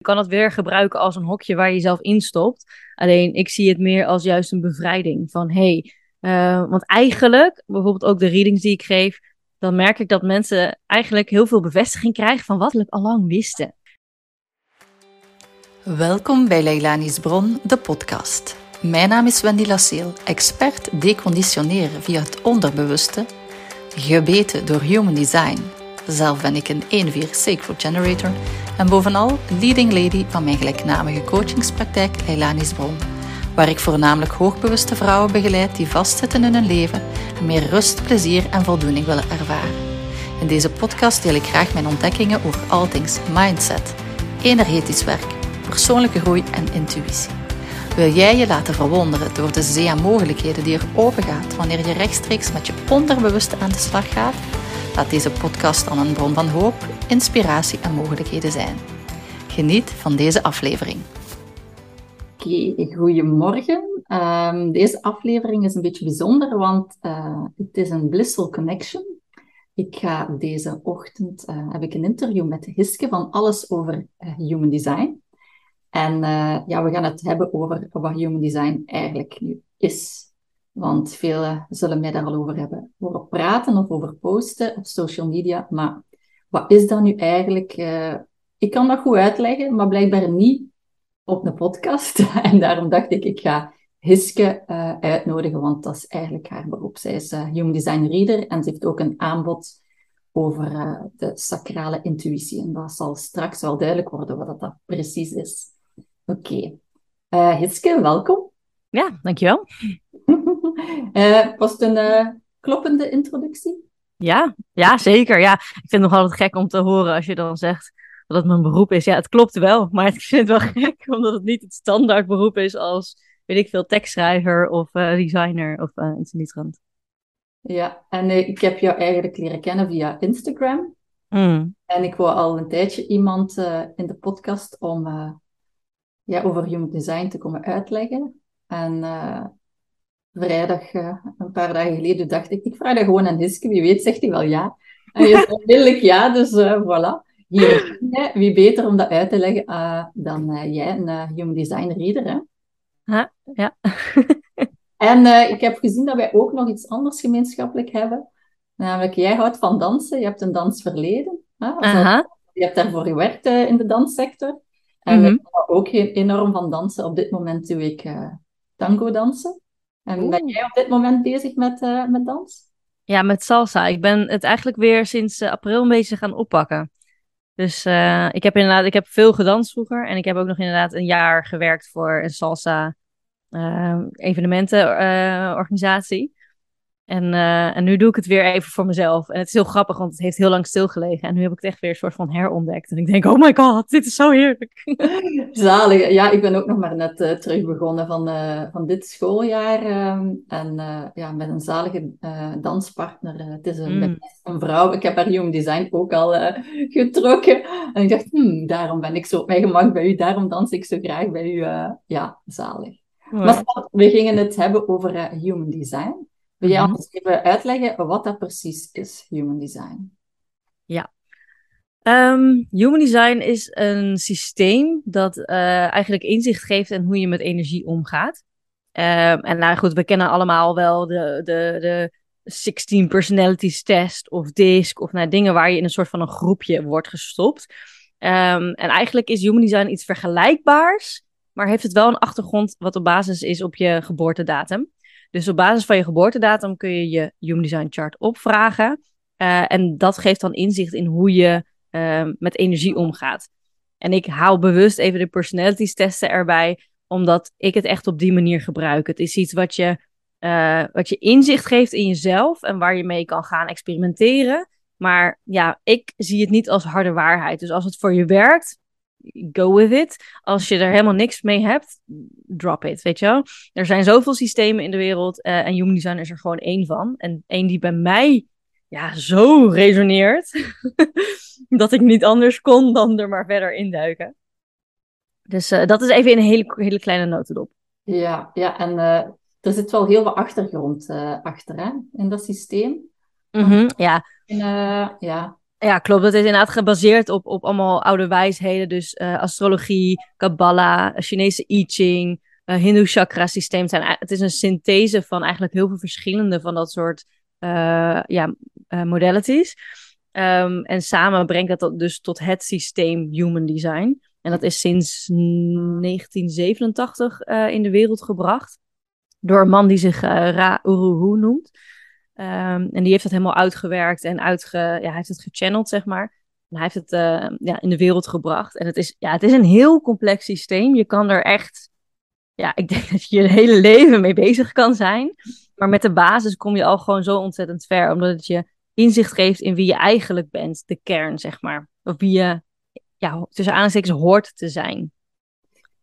Je kan het weer gebruiken als een hokje waar je jezelf instopt. Alleen ik zie het meer als juist een bevrijding. Van hey, want eigenlijk, bijvoorbeeld ook de readings die ik geef, dan merk ik dat mensen eigenlijk heel veel bevestiging krijgen van wat we al lang wisten. Welkom bij Leilani's Bron, de podcast. Mijn naam is Wendy Lasseel, expert deconditioneren via het onderbewuste, gebeten door Human Design. Zelf ben ik een 1-4 Sacred Generator en bovenal leading lady van mijn gelijknamige coachingspraktijk Leilani's Bron, waar ik voornamelijk hoogbewuste vrouwen begeleid die vastzitten in hun leven en meer rust, plezier en voldoening willen ervaren. In deze podcast deel ik graag mijn ontdekkingen over all things mindset, energetisch werk, persoonlijke groei en intuïtie. Wil jij je laten verwonderen door de zee aan mogelijkheden die er opengaat wanneer je rechtstreeks met je onderbewuste aan de slag gaat? Laat deze podcast dan een bron van hoop, inspiratie en mogelijkheden zijn. Geniet van deze aflevering. Goedemorgen. Um, deze aflevering is een beetje bijzonder, want uh, het is een blissful connection. Ik ga deze ochtend uh, heb ik een interview met Hiske van Alles over uh, Human Design. En ja, we gaan het hebben over wat Human Design eigenlijk nu is. Want velen zullen mij daar al over hebben over praten of over posten op social media. Maar wat is dat nu eigenlijk? Uh, ik kan dat goed uitleggen, maar blijkbaar niet op een podcast. en daarom dacht ik, ik ga Hiske uh, uitnodigen, want dat is eigenlijk haar beroep. Zij is uh, Human Design Reader en ze heeft ook een aanbod over de sacrale intuïtie. En dat zal straks wel duidelijk worden wat dat precies is. Oké. Hiske, welkom. Ja, dankjewel. Uh, was het een uh, kloppende introductie? Ja, ja, zeker. Ja. Ik vind het nog altijd gek om te horen als je dan zegt dat het mijn beroep is. Ja, het klopt wel, maar ik vind het wel gek omdat het niet het standaard beroep is als, weet ik veel, tekstschrijver of uh, designer of iets in die trant. Ja, en ik heb jou eigenlijk leren kennen via Instagram. Mm. En ik wou al een tijdje iemand in de podcast om ja, over human design te komen uitleggen. En vrijdag, uh, een paar dagen geleden, dacht ik, ik vraag dat gewoon aan Hiske. Wie weet zegt hij wel ja. En je zei onmiddellijk ja, dus uh, voilà. Hier, wie beter om dat uit te leggen uh, dan jij, een Human Design Reader, hè? Ha, ja. en ik heb gezien dat wij ook nog iets anders gemeenschappelijk hebben. Namelijk, jij houdt van dansen, je hebt een dansverleden. Hè? Je hebt daarvoor gewerkt in de danssector. En mm -hmm. ik hou ook enorm van dansen. Op dit moment doe ik tango dansen. En Oeh. ben jij op dit moment bezig met, uh, met dans? Ja, met salsa. Ik ben het eigenlijk weer sinds uh, april een beetje gaan oppakken. Dus uh, ik heb inderdaad, ik heb veel gedanst vroeger. En ik heb ook nog inderdaad een jaar gewerkt voor een salsa evenementenorganisatie. En, uh, en nu doe ik het weer even voor mezelf. En het is heel grappig, want het heeft heel lang stilgelegen. En nu heb ik het echt weer een soort van herontdekt. En ik denk, oh my god, dit is zo heerlijk. Zalig. Ja, ik ben ook nog maar net uh, terug begonnen van, uh, van dit schooljaar. Uh, en ja, met een zalige danspartner. het is een, mm. een, vrouw. Ik heb haar Human Design ook al getrokken. En ik dacht, hmm, daarom ben ik zo op mijn gemak bij u. Daarom dans ik zo graag bij u. ja, zalig. Maar we gingen het hebben over Human Design. Wil jij ons even uitleggen wat dat precies is, Human Design? Ja. Um, human Design is een systeem dat uh, eigenlijk inzicht geeft in hoe je met energie omgaat. Um, en nou goed, we kennen allemaal wel de, de, de 16 personalities test of DISC of nou, dingen waar je in een soort van een groepje wordt gestopt. Um, en eigenlijk is Human Design iets vergelijkbaars, maar heeft het wel een achtergrond wat op basis is op je geboortedatum. Dus op basis van je geboortedatum kun je je Human Design Chart opvragen. Uh, en dat geeft dan inzicht in hoe je uh, met energie omgaat. En ik haal bewust even de personalities testen erbij, omdat ik het echt op die manier gebruik. Het is iets wat je, uh, wat je inzicht geeft in jezelf en waar je mee kan gaan experimenteren. Maar ja, ik zie het niet als harde waarheid. Dus als het voor je werkt, go with it. Als je er helemaal niks mee hebt, drop it, weet je wel. Er zijn zoveel systemen in de wereld uh, en Human Design is er gewoon één van. En één die bij mij ja, zo resoneert, dat ik niet anders kon dan er maar verder induiken. Dus uh, dat is even in een hele, hele kleine notendop. Ja, ja en uh, er zit wel heel wat achtergrond achter hè, in dat systeem. Mm -hmm, ja. En, ja, Ja, klopt. Het is inderdaad gebaseerd op, op allemaal oude wijsheden. Dus uh, astrologie, Kabbalah, Chinese I Ching, uh, Hindoe chakra systeem. Zijn, het is een synthese van eigenlijk heel veel verschillende van dat soort ja, modalities. Um, en samen brengt dat dus tot het systeem Human Design. En dat is sinds 1987 in de wereld gebracht. Door een man die zich Ra Uruhu noemt. Um, en die heeft dat helemaal uitgewerkt en uitge, ja, hij heeft het gechanneld, zeg maar. En hij heeft het uh, ja, in de wereld gebracht. En het is, ja, het is een heel complex systeem. Je kan er echt, ja, ik denk dat je je hele leven mee bezig kan zijn. Maar met de basis kom je al gewoon zo ontzettend ver, omdat het je inzicht geeft in wie je eigenlijk bent, de kern, zeg maar. Of wie je, ja, tussen aanstekens hoort te zijn.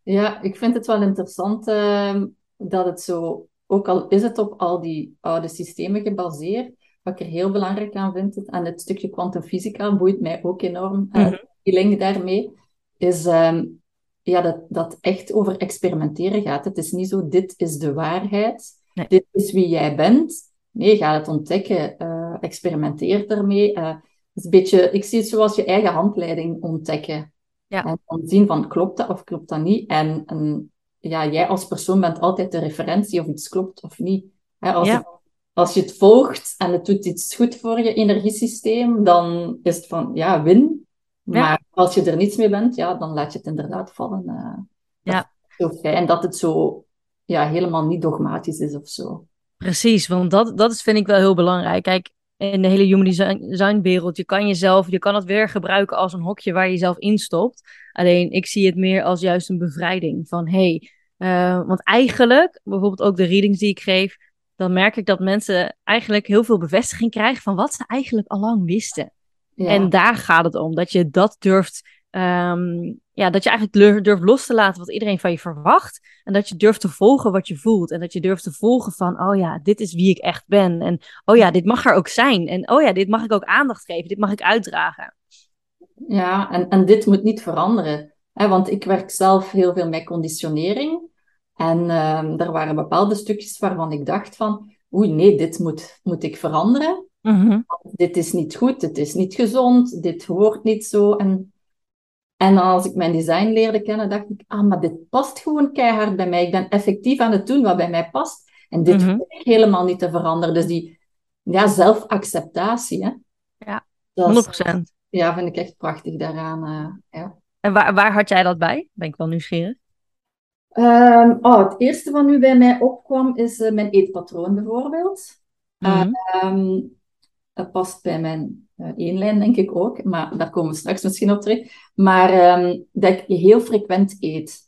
Ja, ik vind het wel interessant uh, dat het zo ook al is het op al die oude systemen gebaseerd, wat ik er heel belangrijk aan vind, en het stukje kwantumfysica boeit mij ook enorm, mm -hmm. die link daarmee, is um, ja, dat, dat echt over experimenteren gaat. Het is niet zo, dit is de waarheid, nee. dit is wie jij bent. Nee, ga het ontdekken, uh, experimenteer ermee. Uh, het is een beetje, ik zie het zoals je eigen handleiding ontdekken. Ja. En dan zien van, klopt dat of klopt dat niet? En, en ja, jij als persoon bent altijd de referentie of iets klopt of niet. als, het, als je het volgt en het doet iets goed voor je energiesysteem, dan is het van, ja, win. Maar als je er niets mee bent, ja, dan laat je het inderdaad vallen. Uh, ja. Zo fijn dat het zo ja, helemaal niet dogmatisch is of zo. Precies, want dat, dat is, vind ik wel heel belangrijk. Kijk, in de hele human design wereld, je kan jezelf, je kan het weer gebruiken als een hokje waar je jezelf instopt. Alleen ik zie het meer als juist een bevrijding van hey, uh, want eigenlijk, bijvoorbeeld ook de readings die ik geef, dan merk ik dat mensen eigenlijk heel veel bevestiging krijgen van wat ze eigenlijk al lang wisten. Ja. En daar gaat het om, dat je dat durft, um, ja, dat je eigenlijk durft los te laten wat iedereen van je verwacht. En dat je durft te volgen wat je voelt. En dat je durft te volgen van, oh ja, dit is wie ik echt ben. En oh ja, dit mag er ook zijn. En oh ja, dit mag ik ook aandacht geven. Dit mag ik uitdragen. Ja, en, en dit moet niet veranderen. Hè, want ik werk zelf heel veel met conditionering. En uh, er waren bepaalde stukjes waarvan ik dacht van, oei nee, dit moet, moet ik veranderen. Mm-hmm. Dit is niet goed, dit is niet gezond, dit hoort niet zo. En, en als ik mijn design leerde kennen, dacht ik, ah, maar dit past gewoon keihard bij mij. Ik ben effectief aan het doen wat bij mij past. En dit mm ik helemaal niet te veranderen. Dus die ja, zelfacceptatie. Hè? Ja, 100%. ja, vind ik echt prachtig daaraan. Uh, ja. En waar, waar had jij dat bij? Ben ik wel nieuwsgierig. Um, oh, het eerste wat nu bij mij opkwam is uh, mijn eetpatroon bijvoorbeeld. Mm um, dat past bij mijn uh, eenlijn denk ik ook, maar daar komen we straks misschien op terug. Maar um, dat ik heel frequent eet.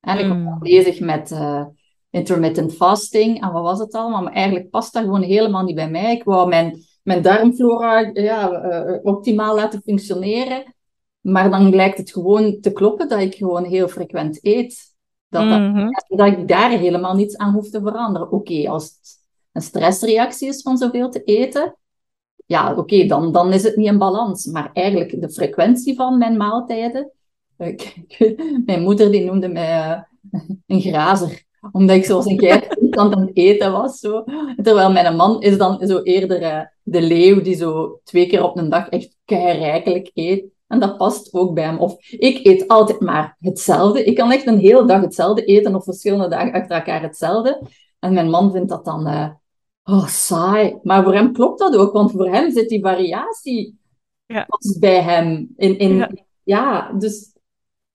En ik ben mm. bezig met uh, intermittent fasting en wat was het allemaal, maar eigenlijk past dat gewoon helemaal niet bij mij. Ik wou mijn, mijn darmflora ja, optimaal laten functioneren. Maar dan lijkt het gewoon te kloppen dat ik gewoon heel frequent eet. Dat, mm dat, ik daar helemaal niets aan hoef te veranderen. Oké, als het een stressreactie is van zoveel te eten, ja, oké, dan, dan is het niet in balans. Maar eigenlijk de frequentie van mijn maaltijden. mijn moeder die noemde mij uh, een grazer omdat ik zoals een geit aan het eten was. Zo. Terwijl mijn man is dan zo eerder uh, de leeuw die zo twee keer op een dag echt rijkelijk eet. En dat past ook bij hem. Of ik eet altijd maar hetzelfde. Ik kan echt een hele dag hetzelfde eten of verschillende dagen achter elkaar hetzelfde. En mijn man vindt dat dan uh, oh, saai. Maar voor hem klopt dat ook, want voor hem zit die variatie ja. bij hem. In, in, ja. ja, dus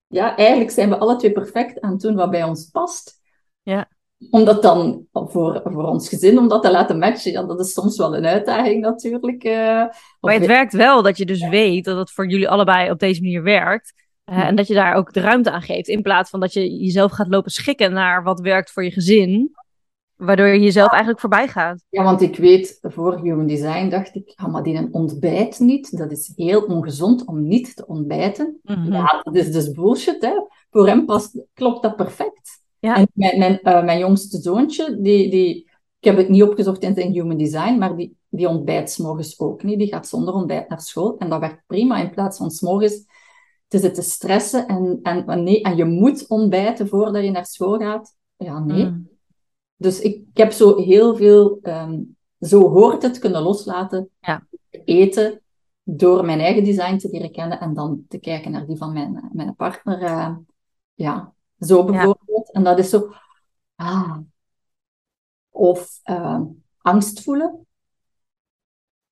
ja, eigenlijk zijn we alle twee perfect aan het doen wat bij ons past. Ja om dat dan voor, voor ons gezin, om dat te laten matchen, ja, dat is soms wel een uitdaging natuurlijk. Uh, maar het werkt wel dat je dus weet dat het voor jullie allebei op deze manier werkt. Uh, en dat je daar ook de ruimte aan geeft. In plaats van dat je jezelf gaat lopen schikken naar wat werkt voor je gezin. Waardoor je jezelf eigenlijk voorbij gaat. Ja, want ik weet, voor Human Design dacht ik, ah, maar die een ontbijt niet. Dat is heel ongezond om niet te ontbijten. Mm Ja, dat is dus bullshit. Hè? Voor hem past, klopt dat perfect. Ja. En mijn, mijn, uh, mijn jongste zoontje, die, die, ik heb het niet opgezocht in zijn human design, maar die, die ontbijt s'morgens ook niet. Die gaat zonder ontbijt naar school. En dat werkt prima in plaats van s'morgens te zitten stressen en, en, nee, en je moet ontbijten voordat je naar school gaat. Ja, nee. Mm. Dus ik, ik, heb zo heel veel, um, zo hoort het kunnen loslaten. Ja. Eten, door mijn eigen design te leren kennen en dan te kijken naar die van mijn, mijn partner. Uh, ja, zo bijvoorbeeld. En dat is zo... Ah. Of uh, angst voelen.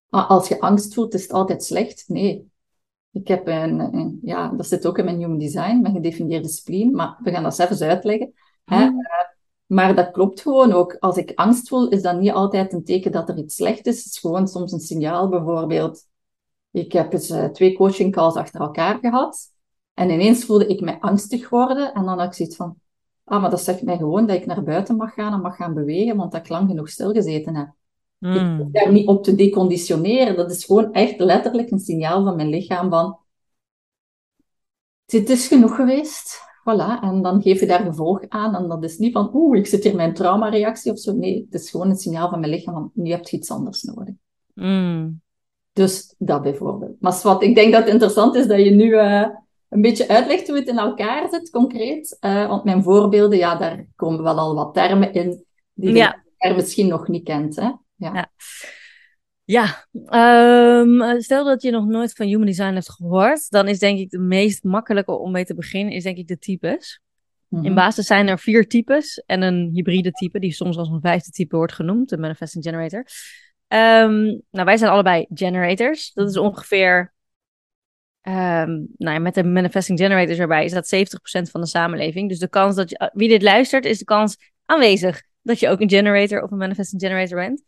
Maar als je angst voelt, is het altijd slecht. Nee. Ik heb een, ja, dat zit ook in mijn human design, mijn gedefinieerde spleen, maar we gaan dat zelfs uitleggen. Hè? Hmm. Eh, maar dat klopt gewoon ook. Als ik angst voel, is dat niet altijd een teken dat er iets slecht is. Het is gewoon soms een signaal. Bijvoorbeeld, ik heb eens uh, twee coaching calls achter elkaar gehad. En ineens voelde ik mij angstig worden. En dan had ik zoiets van, ah, maar dat zegt mij gewoon dat ik naar buiten mag gaan en mag gaan bewegen, want dat ik lang genoeg stilgezeten heb. Ik Hmm. hoef daar niet op te deconditioneren. Dat is gewoon echt letterlijk een signaal van mijn lichaam van, het is genoeg geweest. Voilà, en dan geef je daar gevolg aan. En dat is niet van, oeh, ik zit hier mijn traumareactie of zo. Nee, het is gewoon een signaal van mijn lichaam van, nu heb je iets anders nodig. Mm. Dus dat bijvoorbeeld. Maar wat ik denk dat het interessant is dat je nu uh, een beetje uitlegt hoe het in elkaar zit, concreet. Uh, want mijn voorbeelden, ja, daar komen wel al wat termen in die Ja. je misschien nog niet kent. Hè? Ja. Ja. Ja, ehm, stel dat je nog nooit van Human Design hebt gehoord, dan is denk ik de meest makkelijke om mee te beginnen, is denk ik de types. Mhm. In basis zijn er vier types en een hybride type, die soms als een vijfde type wordt genoemd, de Manifesting Generator. Ehm, nou, wij zijn allebei generators. Dat is ongeveer, ehm, nou ja, met de Manifesting Generators erbij, is dat 70% van de samenleving. Dus de kans dat je, wie dit luistert, is de kans aanwezig dat je ook een generator of een Manifesting Generator bent.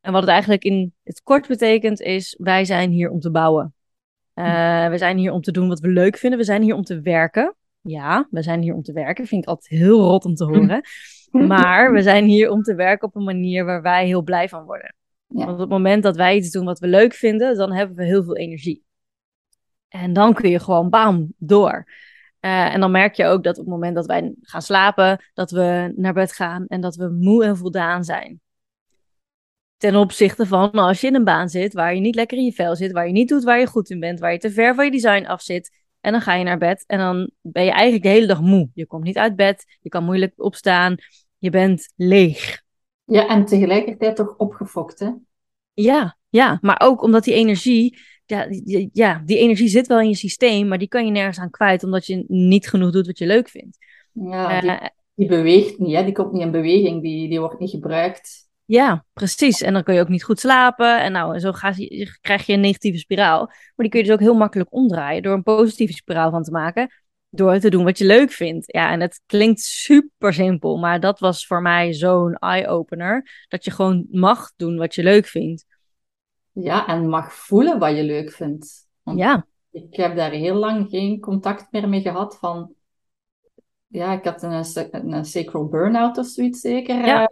En wat het eigenlijk in het kort betekent is, wij zijn hier om te bouwen. Uh, we zijn hier om te doen wat we leuk vinden. We zijn hier om te werken. Ja, we zijn hier om te werken. Vind ik altijd heel rot om te horen. Maar we zijn hier om te werken op een manier waar wij heel blij van worden. Ja. Want op het moment dat wij iets doen wat we leuk vinden, dan hebben we heel veel energie. En dan kun je gewoon bam, door. Uh, en dan merk je ook dat op het moment dat wij gaan slapen, dat we naar bed gaan en dat we moe en voldaan zijn. Ten opzichte van als je in een baan zit waar je niet lekker in je vel zit, waar je niet doet waar je goed in bent, waar je te ver van je design af zit. En dan ga je naar bed en dan ben je eigenlijk de hele dag moe. Je komt niet uit bed, je kan moeilijk opstaan, je bent leeg. Ja, en tegelijkertijd toch opgefokt, hè? Ja, ja, maar ook omdat die energie, ja die, ja, die energie zit wel in je systeem, maar die kan je nergens aan kwijt omdat je niet genoeg doet wat je leuk vindt. Ja, die, uh, die beweegt niet, hè? die komt niet in beweging, die, die wordt niet gebruikt. Ja, precies. En dan kun je ook niet goed slapen. En nou, zo ga krijg je een negatieve spiraal. Maar die kun je dus ook heel makkelijk omdraaien door een positieve spiraal van te maken. Door te doen wat je leuk vindt. Ja, en het klinkt super simpel. Maar dat was voor mij zo'n eye-opener. Dat je gewoon mag doen wat je leuk vindt. Ja, en mag voelen wat je leuk vindt. Want ja. Ik heb daar heel lang geen contact meer mee gehad van... Ja, ik had een, een sacral burn-out of zoiets zeker. Ja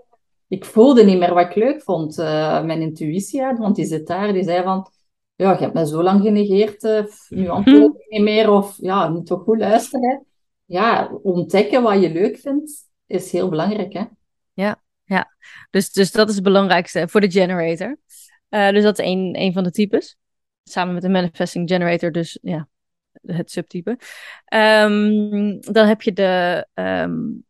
ik voelde niet meer wat ik leuk vond. Uh, mijn intuïtie, want die zit daar, die zei van... Ja, je hebt mij zo lang genegeerd, uh, nu antwoord ik niet meer. Of ja, niet toch goed luisteren. Ja, ontdekken wat je leuk vindt, is heel belangrijk, hè? Ja, ja. Dus, dus dat is het belangrijkste voor de generator. Uh, dus dat is een, een van de types. Samen met de manifesting generator, dus ja, het subtype. Um, dan heb je de... Um,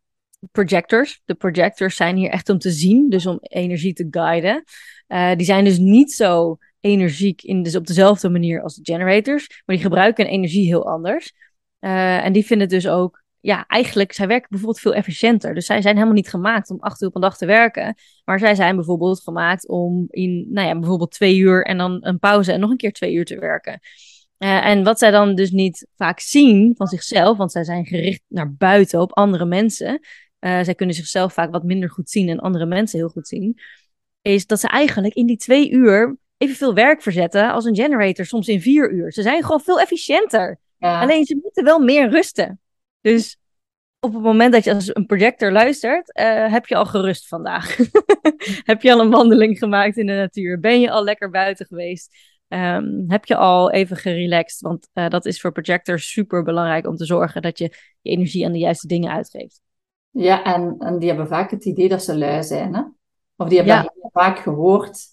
projectors. De projectors zijn hier echt om te zien, dus om energie te guiden. Uh, die zijn dus niet zo energiek in, dus op dezelfde manier als de generators, maar die gebruiken energie heel anders. Uh, en die vinden dus ook, ja, eigenlijk, zij werken bijvoorbeeld veel efficiënter. Dus zij zijn helemaal niet gemaakt om acht uur op een dag te werken, maar zij zijn bijvoorbeeld gemaakt om in, nou ja, bijvoorbeeld twee uur en dan een pauze en nog een keer twee uur te werken. Uh, en wat zij dan dus niet vaak zien van zichzelf, want zij zijn gericht naar buiten op andere mensen, uh, zij kunnen zichzelf vaak wat minder goed zien en andere mensen heel goed zien, is dat ze eigenlijk in die twee uur evenveel werk verzetten als een generator soms in vier uur. Ze zijn gewoon veel efficiënter. Ja. Alleen ze moeten wel meer rusten. Dus op het moment dat je als een projector luistert, uh, heb je al gerust vandaag. heb je al een wandeling gemaakt in de natuur? Ben je al lekker buiten geweest? Um, heb je al even gerelaxed? Want uh, dat is voor projectors super belangrijk om te zorgen dat je je energie aan de juiste dingen uitgeeft. Ja, en, en die hebben vaak het idee dat ze lui zijn. Hè? Of die hebben Ja. vaak gehoord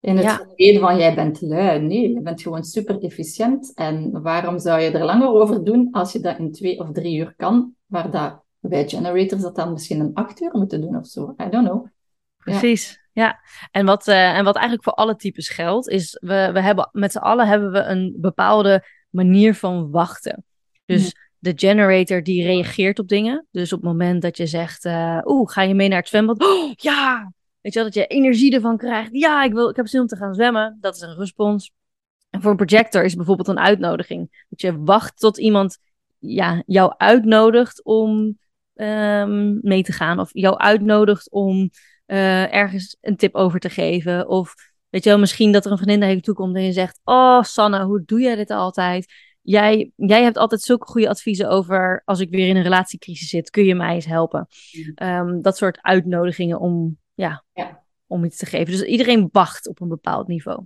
in het Ja. verleden van jij bent lui. Nee, je bent gewoon super efficiënt. En waarom zou je er langer over doen als je dat in twee of drie uur kan? Waar dat bij generators dat dan misschien een acht uur moeten doen of zo. I don't know. Ja. Precies. Ja, en wat, uh, en wat eigenlijk voor alle types geldt, is we, we hebben met z'n allen hebben we een bepaalde manier van wachten. Dus mm. de generator die reageert op dingen. Dus op het moment dat je zegt, uh, oeh, ga je mee naar het zwembad? Oh, ja! Weet je wel, dat je energie ervan krijgt. Ja, ik, wil, ik heb zin om te gaan zwemmen. Dat is een respons. En voor een projector is bijvoorbeeld een uitnodiging. Dat je wacht tot iemand ja, jou uitnodigt om um, mee te gaan. Of jou uitnodigt om uh, ergens een tip over te geven. Of weet je wel, misschien dat er een vriendin naar je toe komt en je zegt: Oh, Sanne, hoe doe jij dit altijd? Jij, jij hebt altijd zulke goede adviezen over als ik weer in een relatiecrisis zit. Kun je mij eens helpen? Um, dat soort uitnodigingen om, ja, ja, om iets te geven. Dus iedereen wacht op een bepaald niveau.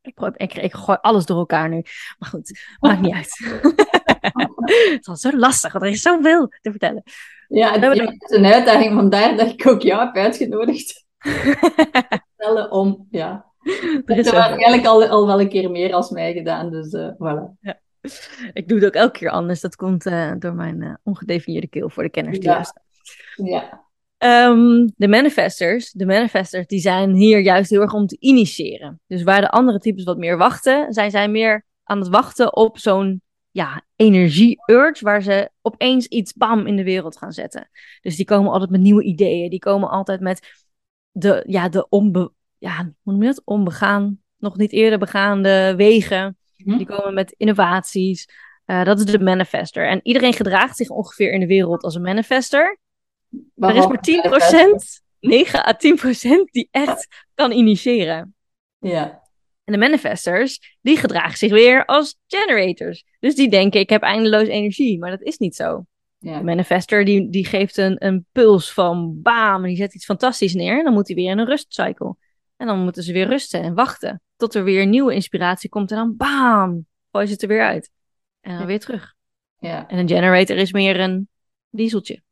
Ik, ik, ik gooi alles door elkaar nu. Maar goed, maakt niet uit. het was zo lastig, want er is zoveel te vertellen. Ja, het, ja, is een uitdaging, vandaar dat ik ook jou heb uitgenodigd. Vertellen om, ja. Er is waarschijnlijk al, al wel een keer meer als mij gedaan, dus uh, voilà. Ja. Ik doe het ook elke keer anders. Dat komt uh, door mijn uh, ongedefinieerde keel voor de kenners die ja. ja. Um, de manifestors, de manifestors, die zijn hier juist heel erg om te initiëren. Dus waar de andere types wat meer wachten, zijn zij meer aan het wachten op zo'n ja, energie-urge, waar ze opeens iets bam in de wereld gaan zetten. Dus die komen altijd met nieuwe ideeën. Die komen altijd met de, ja, de onbe, ja, hoe noem je dat? Onbegaan, nog niet eerder begaande wegen. Mhm. Die komen met innovaties. Uh, dat is de manifester. En iedereen gedraagt zich ongeveer in de wereld als een manifester. Er is maar 10%, 9 à 10% die echt kan initiëren. Ja. En de manifestors, die gedragen zich weer als generators. Dus die denken, ik heb eindeloos energie. Maar dat is niet zo. Ja. De manifester, die, die geeft een, een puls van bam, en die zet iets fantastisch neer. En dan moet hij weer in een rustcycle. En dan moeten ze weer rusten en wachten. Tot er weer nieuwe inspiratie komt. En dan bam, gooi ze het er weer uit. En dan weer terug. Ja. En een generator is meer een dieseltje.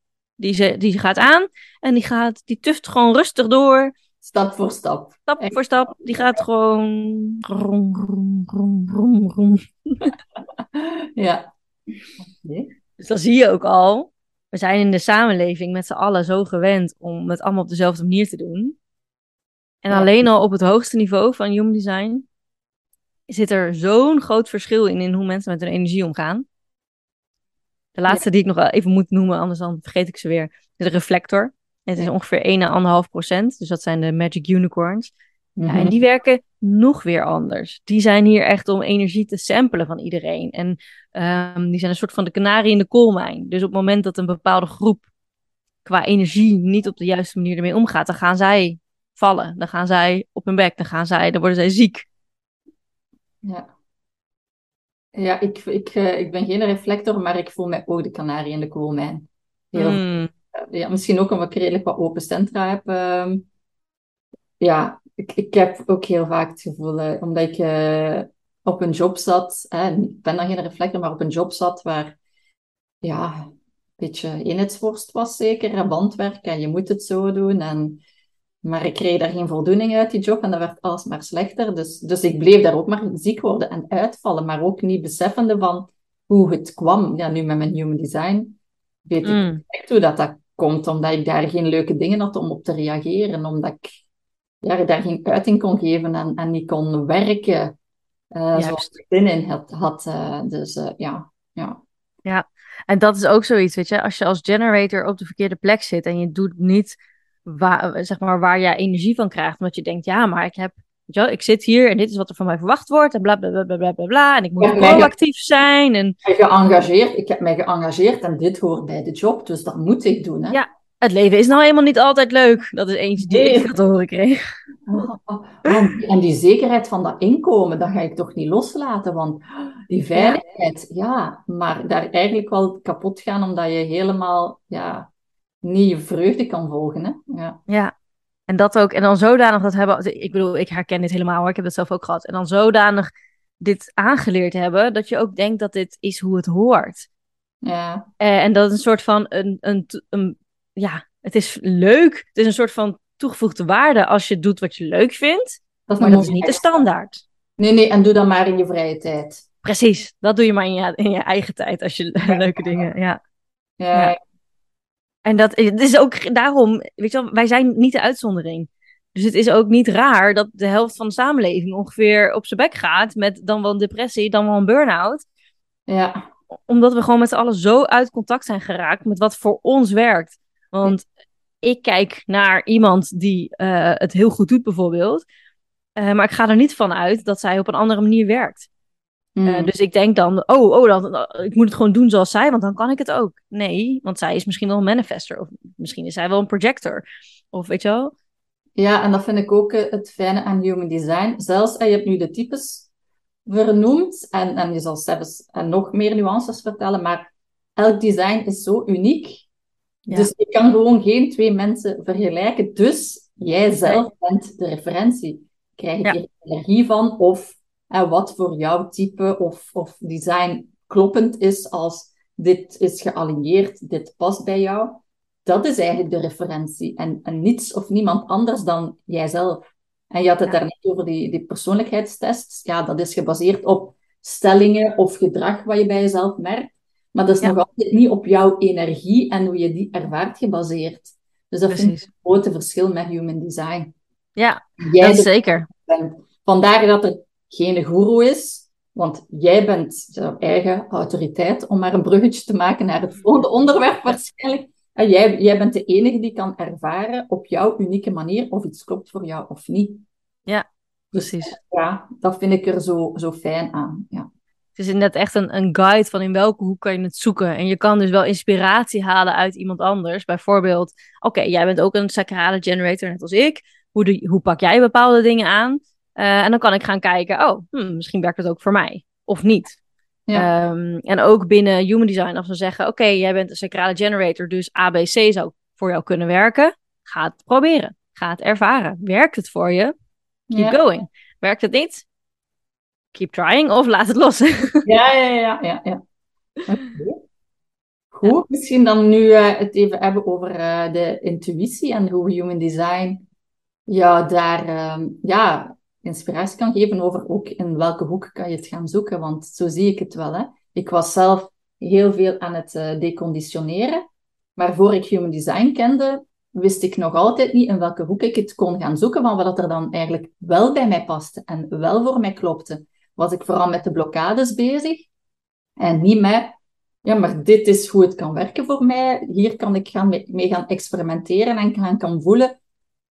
Die, ze, die gaat aan en die, gaat, die tuft gewoon rustig door. Stap voor stap. Stap voor stap. Die gaat gewoon. Rom, rom, rom, rom, rom. ja. Dus dan zie je ook al. We zijn in de samenleving met z'n allen zo gewend om het allemaal op dezelfde manier te doen. En alleen al op het hoogste niveau van human design zit er zo'n groot verschil in, in hoe mensen met hun energie omgaan. De laatste die ik nog even moet noemen, anders dan vergeet ik ze weer, is de reflector. Het is ongeveer 1,5 procent. Dus dat zijn de Magic Unicorns. ja, en mhm. die werken nog weer anders. Die zijn hier echt om energie te samplen van iedereen. En um, die zijn een soort van de kanarie in de koolmijn. Dus op het moment dat een bepaalde groep qua energie niet op de juiste manier ermee omgaat, dan gaan zij vallen. Dan gaan zij op hun bek. Dan gaan zij, dan worden zij ziek. Ja. Ja, ik, ik, uh, ik ben geen reflector, maar ik voel mij ook de kanarie in de koolmijn. Heel, mm ja, misschien ook omdat ik redelijk wat open centra heb. Ehm, ja, ik, ik heb ook heel vaak het gevoel, uh, omdat ik op een job zat, ik ben dan geen reflector, maar op een job zat waar, ja, een beetje eenheidsworst was zeker, bandwerk en je moet het zo doen. En, maar ik kreeg daar geen voldoening uit die job en dat werd alsmaar slechter. Dus, dus ik bleef daar ook maar ziek worden en uitvallen, maar ook niet beseffende van hoe het kwam. Ja, nu met mijn human design weet ik mm. echt hoe dat, dat komt omdat ik daar geen leuke dingen had om op te reageren. Omdat ik ja, daar geen uiting kon geven en, en niet kon werken uh, zoals ik zin in had. had uh, dus uh, ja, ja. Ja, en dat is ook zoiets, weet je. Als je als generator op de verkeerde plek zit en je doet niet waar, zeg maar, waar je energie van krijgt. Omdat je denkt, ja, maar ik heb ik zit hier en dit is wat er van mij verwacht wordt en bla bla bla bla bla bla. En ik moet proactief zijn. En... Geëngageerd, ik heb mij geëngageerd en dit hoort bij de job, dus dat moet ik doen. Hè? Ja, het leven is nou helemaal niet altijd leuk. Dat is eentje die nee. ik te horen kreeg. Oh, oh, oh. En die zekerheid van dat inkomen, dat ga ik toch niet loslaten, want die veiligheid, ja, ja maar daar eigenlijk wel kapot gaan omdat je helemaal ja, niet je vreugde kan volgen. Hè? Ja. ja, en dat ook, en dan zodanig dat hebben, ik bedoel, ik herken dit helemaal hoor, ik heb dat zelf ook gehad. En dan zodanig dit aangeleerd hebben, dat je ook denkt dat dit is hoe het hoort. Ja. Uh, en dat is een soort van, een, een, een, ja, het is leuk. Het is een soort van toegevoegde waarde als je doet wat je leuk vindt. Dat maar dat is niet de standaard. Nee, nee, en doe dat maar in je vrije tijd. Precies, dat doe je maar in je, in je eigen tijd als je leuke dingen, ja. ja. En dat het is ook daarom, weet je wel, wij zijn niet de uitzondering. Dus het is ook niet raar dat de helft van de samenleving ongeveer op zijn bek gaat met dan wel een depressie, dan wel een burn-out. Ja. Omdat we gewoon met z'n allen zo uit contact zijn geraakt met wat voor ons werkt. Want ik kijk naar iemand die uh, het heel goed doet bijvoorbeeld. Uh, maar ik ga er niet van uit dat zij op een andere manier werkt. Mm. Uh, dus ik denk dan, oh, oh dan, ik moet het gewoon doen zoals zij, want dan kan ik het ook. Nee, want zij is misschien wel een manifester. Of misschien is zij wel een projector. Of weet je wel? Ja, en dat vind ik ook het fijne aan human design. Zelfs, je hebt nu de types vernoemd en, en je zal zelfs en nog meer nuances vertellen, maar elk design is zo uniek. Ja. Dus je kan gewoon geen twee mensen vergelijken. Dus jij zelf bent de referentie. Krijg je ja. energie van of en wat voor jouw type of, of design kloppend is als dit is gealigneerd, dit past bij jou. Dat is eigenlijk de referentie. En, en niets of niemand anders dan jijzelf. En je had het ja. daarnet over die, die persoonlijkheidstests. Ja, dat is gebaseerd op stellingen of gedrag wat je bij jezelf merkt. Maar dat is nog altijd niet op jouw energie en hoe je die ervaart gebaseerd. Dus dat Precies. vind ik een grote verschil met human design. Ja, Jij dat zeker. Vandaar dat er geen guru is, want jij bent jouw eigen autoriteit, om maar een bruggetje te maken naar het volgende onderwerp waarschijnlijk. En jij, jij bent de enige die kan ervaren op jouw unieke manier of iets klopt voor jou of niet. Ja, precies. Ja, dat vind ik er zo, zo fijn aan. Ja. Het is inderdaad echt een, een guide van in welke hoek kan je het zoeken. En je kan dus wel inspiratie halen uit iemand anders. Bijvoorbeeld, oké, jij bent ook een sacrale generator, net als ik. Hoe, de, hoe pak jij bepaalde dingen aan? Uh, en dan kan ik gaan kijken, oh, hmm, misschien werkt het ook voor mij. Of niet. Ja. Um, en ook binnen Human Design, als we zeggen, oké, okay, jij bent een sacrale generator, dus ABC zou voor jou kunnen werken. Ga het proberen. Ga het ervaren. Werkt het voor je? Keep ja. going. Werkt het niet? Keep trying of laat het los. ja, ja, ja, ja. ja. Okay. Goed, misschien dan nu uh, het even hebben over uh, de intuïtie en hoe Human Design ja, daar ja, inspiratie kan geven over ook in welke hoek kan je het gaan zoeken. Want zo zie ik het wel. Hè. Ik was zelf heel veel aan het uh, deconditioneren. Maar voor ik Human Design kende, wist ik nog altijd niet in welke hoek ik het kon gaan zoeken, van wat er dan eigenlijk wel bij mij paste en wel voor mij klopte. Was ik vooral met de blokkades bezig en niet met, ja, maar dit is hoe het kan werken voor mij. Hier kan ik gaan mee, mee gaan experimenteren en gaan kan voelen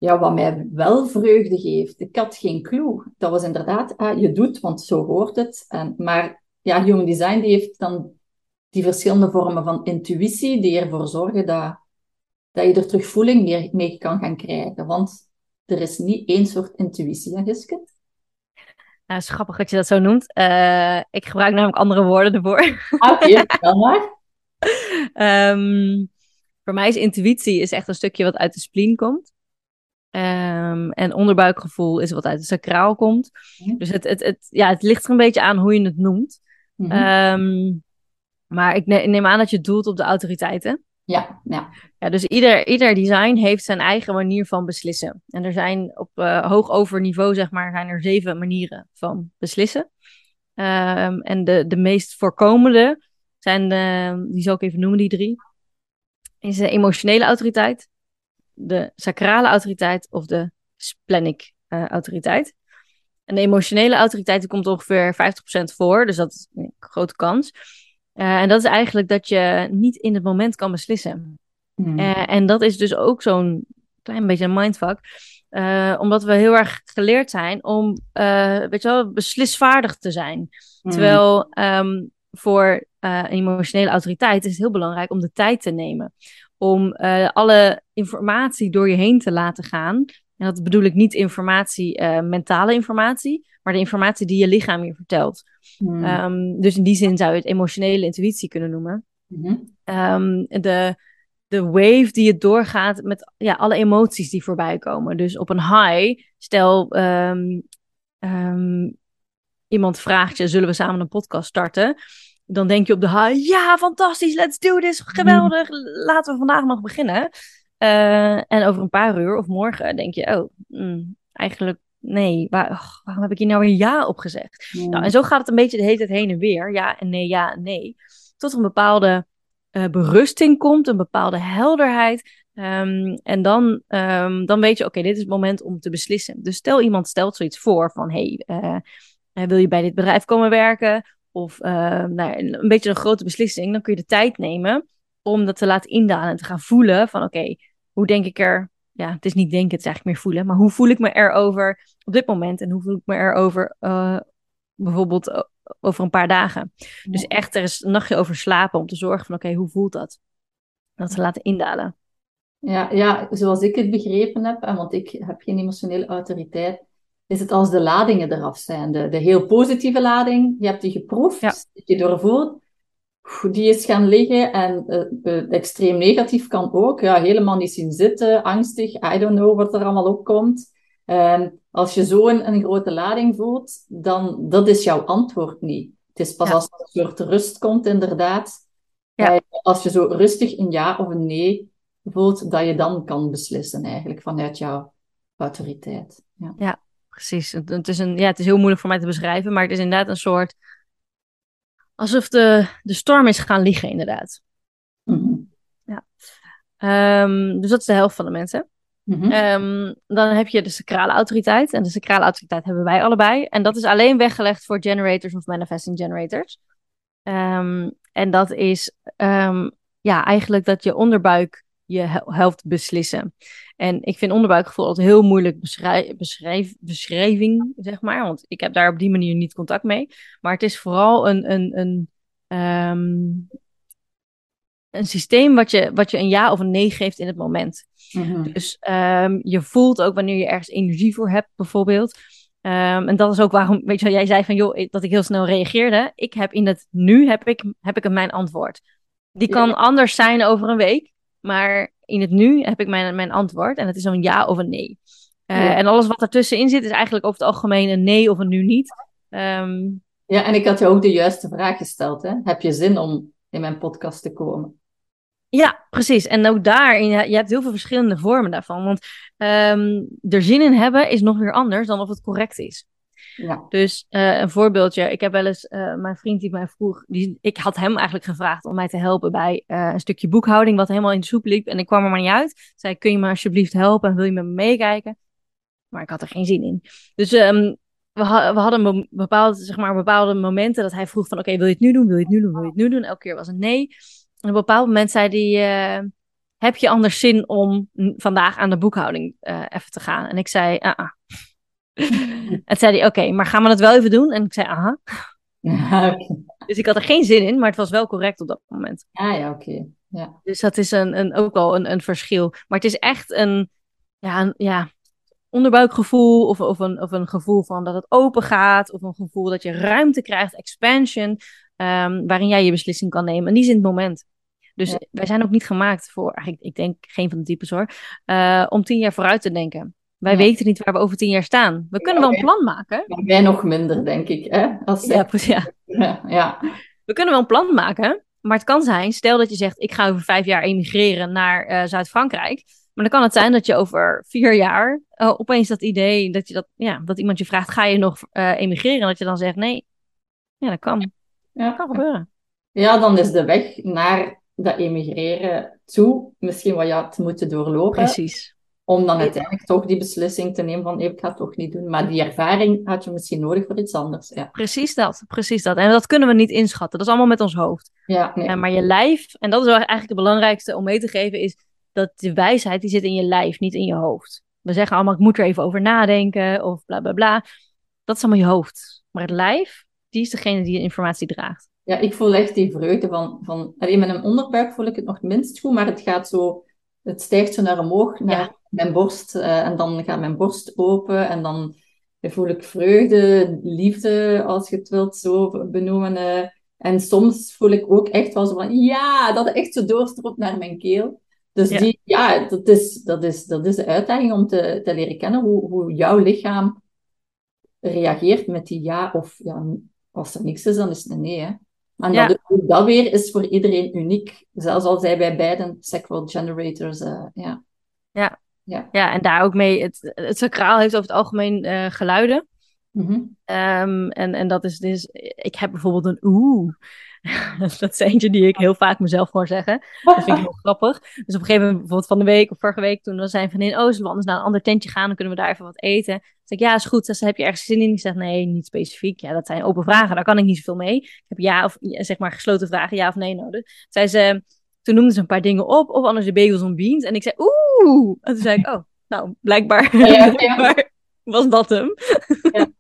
ja, wat mij wel vreugde geeft. Ik had geen clue. Dat was inderdaad, ah, je doet, want zo hoort het. En, maar ja, Human Design die heeft dan die verschillende vormen van intuïtie die ervoor zorgen dat, dat je er terugvoeling mee, mee kan gaan krijgen. Want er is niet één soort intuïtie, hè, Giske? Nou, is grappig dat je dat zo noemt. Uh, ik gebruik namelijk andere woorden ervoor. Ah, oké, okay, maar. um, voor mij is intuïtie is echt een stukje wat uit de spleen komt. Um, en onderbuikgevoel is wat uit het sacraal komt. Ja. Dus het, het, het, ja, het ligt er een beetje aan hoe je het noemt. Mm -hmm. um, maar ik, ne ik, neem aan dat je doelt op de autoriteiten. Ja, ja. ja dus ieder, ieder design heeft zijn eigen manier van beslissen. En er zijn op uh, hoog overniveau, zeg maar, zijn er zeven manieren van beslissen. Um, en de, de meest voorkomende zijn, de, die zal ik even noemen, die drie. Is de emotionele autoriteit, de sacrale autoriteit of de splenic uh, autoriteit. En de emotionele autoriteit komt ongeveer 50% voor, dus dat is een grote kans. Uh, en dat is eigenlijk dat je niet in het moment kan beslissen. Mm. Uh, en dat is dus ook zo'n klein beetje een mindfuck. Uh, omdat we heel erg geleerd zijn om, weet je wel, beslisvaardig te zijn. Mm. Terwijl um, voor emotionele autoriteit is het heel belangrijk om de tijd te nemen om uh, alle informatie door je heen te laten gaan. En dat bedoel ik niet informatie, uh, mentale informatie, maar de informatie die je lichaam je vertelt. Mm. Um, dus in die zin zou je het emotionele intuïtie kunnen noemen. Mm -hmm. um, de, de wave die het doorgaat met ja, alle emoties die voorbij komen. Dus op een high, stel um, iemand vraagt je, zullen we samen een podcast starten? Dan denk je op de high, ja, fantastisch, let's do this, geweldig, laten we vandaag nog beginnen. Uh, en over een paar uur of morgen denk je, oh, mm, eigenlijk nee, waar, waarom heb ik hier nou weer ja op gezegd? Ja. Nou, en zo gaat het een beetje de hele tijd heen en weer, ja en nee, ja en nee. Tot een bepaalde uh, berusting komt, een bepaalde helderheid, Ehm, en dan, ehm, dan weet je, oké, dit is het moment om te beslissen. Dus stel iemand stelt zoiets voor van, hey, uh, wil je bij dit bedrijf komen werken? Of uh, nou, een beetje een grote beslissing. Dan kun je de tijd nemen om dat te laten indalen en te gaan voelen van, oké, hoe denk ik er? Ja, het is niet denken, het is eigenlijk meer voelen. Maar hoe voel ik me erover op dit moment? En hoe voel ik me erover uh, bijvoorbeeld over een paar dagen? Dus echt er is een nachtje over slapen om te zorgen van, oké, hoe voelt dat? Dat te laten indalen. Ja, ja, zoals ik het begrepen heb, en want ik heb geen emotionele autoriteit, is het als de ladingen eraf zijn. De, de heel positieve lading, je hebt die geproefd, ja. je doorvoelt, die is gaan liggen. En uh, extreem negatief kan ook, ja, helemaal niet zien zitten, angstig, I don't know wat er allemaal opkomt. Um, als je zo een, een, grote lading voelt, dan dat is jouw antwoord niet. Het is pas als er een soort rust komt, inderdaad. Ja. Uh, als je zo rustig een ja of een nee voelt, dat je dan kan beslissen eigenlijk vanuit jouw autoriteit. Ja, ja precies. Het, is een, ja, het is heel moeilijk voor mij te beschrijven, maar het is inderdaad een soort... Alsof de, de storm is gaan liggen, inderdaad. Mm-hmm. Ja. Um, dus dat is de helft van de mensen. Mm-hmm. Um, dan heb je de sacrale autoriteit. En de sacrale autoriteit hebben wij allebei. En dat is alleen weggelegd voor generators of manifesting generators. Um, en dat is ja, eigenlijk dat je onderbuik je helft beslissen. En ik vind onderbuikgevoel altijd heel moeilijk beschrijf, beschrijf, beschrijving, zeg maar. Want ik heb daar op die manier niet contact mee. Maar het is vooral een, een, een, um, een systeem wat je, wat je een ja of een nee geeft in het moment. Mm-hmm. Dus um, je voelt ook wanneer je ergens energie voor hebt, bijvoorbeeld. Um, en dat is ook waarom, weet je wel, jij zei van, joh, dat ik heel snel reageerde. Ik heb in het nu, heb ik, heb ik mijn antwoord. Die kan ja. anders zijn over een week. Maar in het nu heb ik mijn, mijn antwoord. En het is een ja of een nee. Uh, ja. En alles wat ertussenin zit, is eigenlijk over het algemeen een nee of een nu niet. Um, ja, en ik had je ook de juiste vraag gesteld. Hè? Heb je zin om in mijn podcast te komen? Ja, precies. En ook daarin, je hebt heel veel verschillende vormen daarvan. Want um, er zin in hebben is nog weer anders dan of het correct is. Ja. Dus uh, een voorbeeldje. Ik heb wel eens uh, mijn vriend die mij vroeg. Die, ik had hem eigenlijk gevraagd om mij te helpen bij uh, een stukje boekhouding. Wat helemaal in de soep liep. En ik kwam er maar niet uit. Zei: Kun je me alsjeblieft helpen en wil je met me meekijken? Maar ik had er geen zin in. Dus um, we, we, hadden bepaalde, zeg maar, bepaalde momenten dat hij vroeg: van, Oké, wil je het nu doen? Wil je het nu doen? Wil je het nu doen? Elke keer was een nee. En op een bepaald moment zei hij: Heb je anders zin om vandaag aan de boekhouding even te gaan? En ik zei: Ah. -uh. En zei hij, oké, okay, maar gaan we dat wel even doen? En ik zei, aha. Ja, okay. Dus ik had er geen zin in, maar het was wel correct op dat moment. Ah ja, oké. Okay. Ja. Dus dat is een, een, ook wel een, een verschil. Maar het is echt een, ja, een, ja, onderbuikgevoel of, of, een, of een gevoel van dat het open gaat. Of een gevoel dat je ruimte krijgt, expansion, um, waarin jij je beslissing kan nemen. En die is in het moment. Dus ja. wij zijn ook niet gemaakt voor, eigenlijk, ik denk geen van de types hoor, uh, om tien jaar vooruit te denken. Wij ja. weten niet waar we over tien jaar staan. We kunnen ja, wel een plan maken. Maar wij nog minder, denk ik. Hè? Als ja, precies. Ja. ja. We kunnen wel een plan maken. Maar het kan zijn, stel dat je zegt: Ik ga over vijf jaar emigreren naar uh, Zuid-Frankrijk. Maar dan kan het zijn dat je over vier jaar uh, opeens dat idee, dat, je dat, ja, dat iemand je vraagt: Ga je nog uh, emigreren? En dat je dan zegt: Nee. Ja, dat kan. Ja. Dat kan gebeuren. Ja, dan is de weg naar dat emigreren toe misschien wat je had moeten doorlopen. Precies om dan uiteindelijk toch die beslissing te nemen van ik ga het toch niet doen. Maar die ervaring had je misschien nodig voor iets anders. Ja. Precies dat, precies dat. En dat kunnen we niet inschatten. Dat is allemaal met ons hoofd. Ja, nee. maar je lijf, en dat is eigenlijk het belangrijkste om mee te geven, is dat de wijsheid die zit in je lijf, niet in je hoofd. We zeggen allemaal, ik moet er even over nadenken of bla bla bla. Dat is allemaal je hoofd. Maar het lijf, die is degene die de informatie draagt. Ja, ik voel echt die vreugde van, van alleen met een onderbuik voel ik het nog het minst goed, maar het gaat zo, het stijgt zo naar omhoog, naar ja mijn borst. Uh, en dan gaat mijn borst open en dan voel ik vreugde, liefde, als je het wilt zo benoemen. Uh, en soms voel ik ook echt wel zo van, ja, dat echt zo doorstroomt naar mijn keel. Dus ja. Die, ja, dat, is, dat, is, dat is de uitdaging om te, te leren kennen hoe, hoe jouw lichaam reageert met die ja of ja, als er niks is, dan is het een nee. Hè. Ja. dat, dat weer is voor iedereen uniek. Zelfs al zijn wij beiden sacral generators. Uh, ja. Ja, ja. ja, en daar ook mee, het, het sacraal heeft over het algemeen uh, geluiden. Mm -hmm. um, en, en dat is dus, ik heb bijvoorbeeld een oeh. dat is eentje die ik heel vaak mezelf hoor zeggen. Dat vind ik heel grappig. Dus op een gegeven moment, bijvoorbeeld van de week of vorige week, toen was zijn vriendin, oh, zullen we anders naar een ander tentje gaan, dan kunnen we daar even wat eten. Dan zeg ik, ja, is goed. Dus heb je ergens zin in? Ik zeg, nee, niet specifiek. Ja, dat zijn open vragen, daar kan ik niet zoveel mee. Ik heb ja of, zeg maar, gesloten vragen, ja of nee nodig. Zei ze, toen noemden ze een paar dingen op, of anders de bagels en beans. En ik zei, oeh! En toen zei ik, oh, nou, blijkbaar, ja, ja. was dat hem. Ja.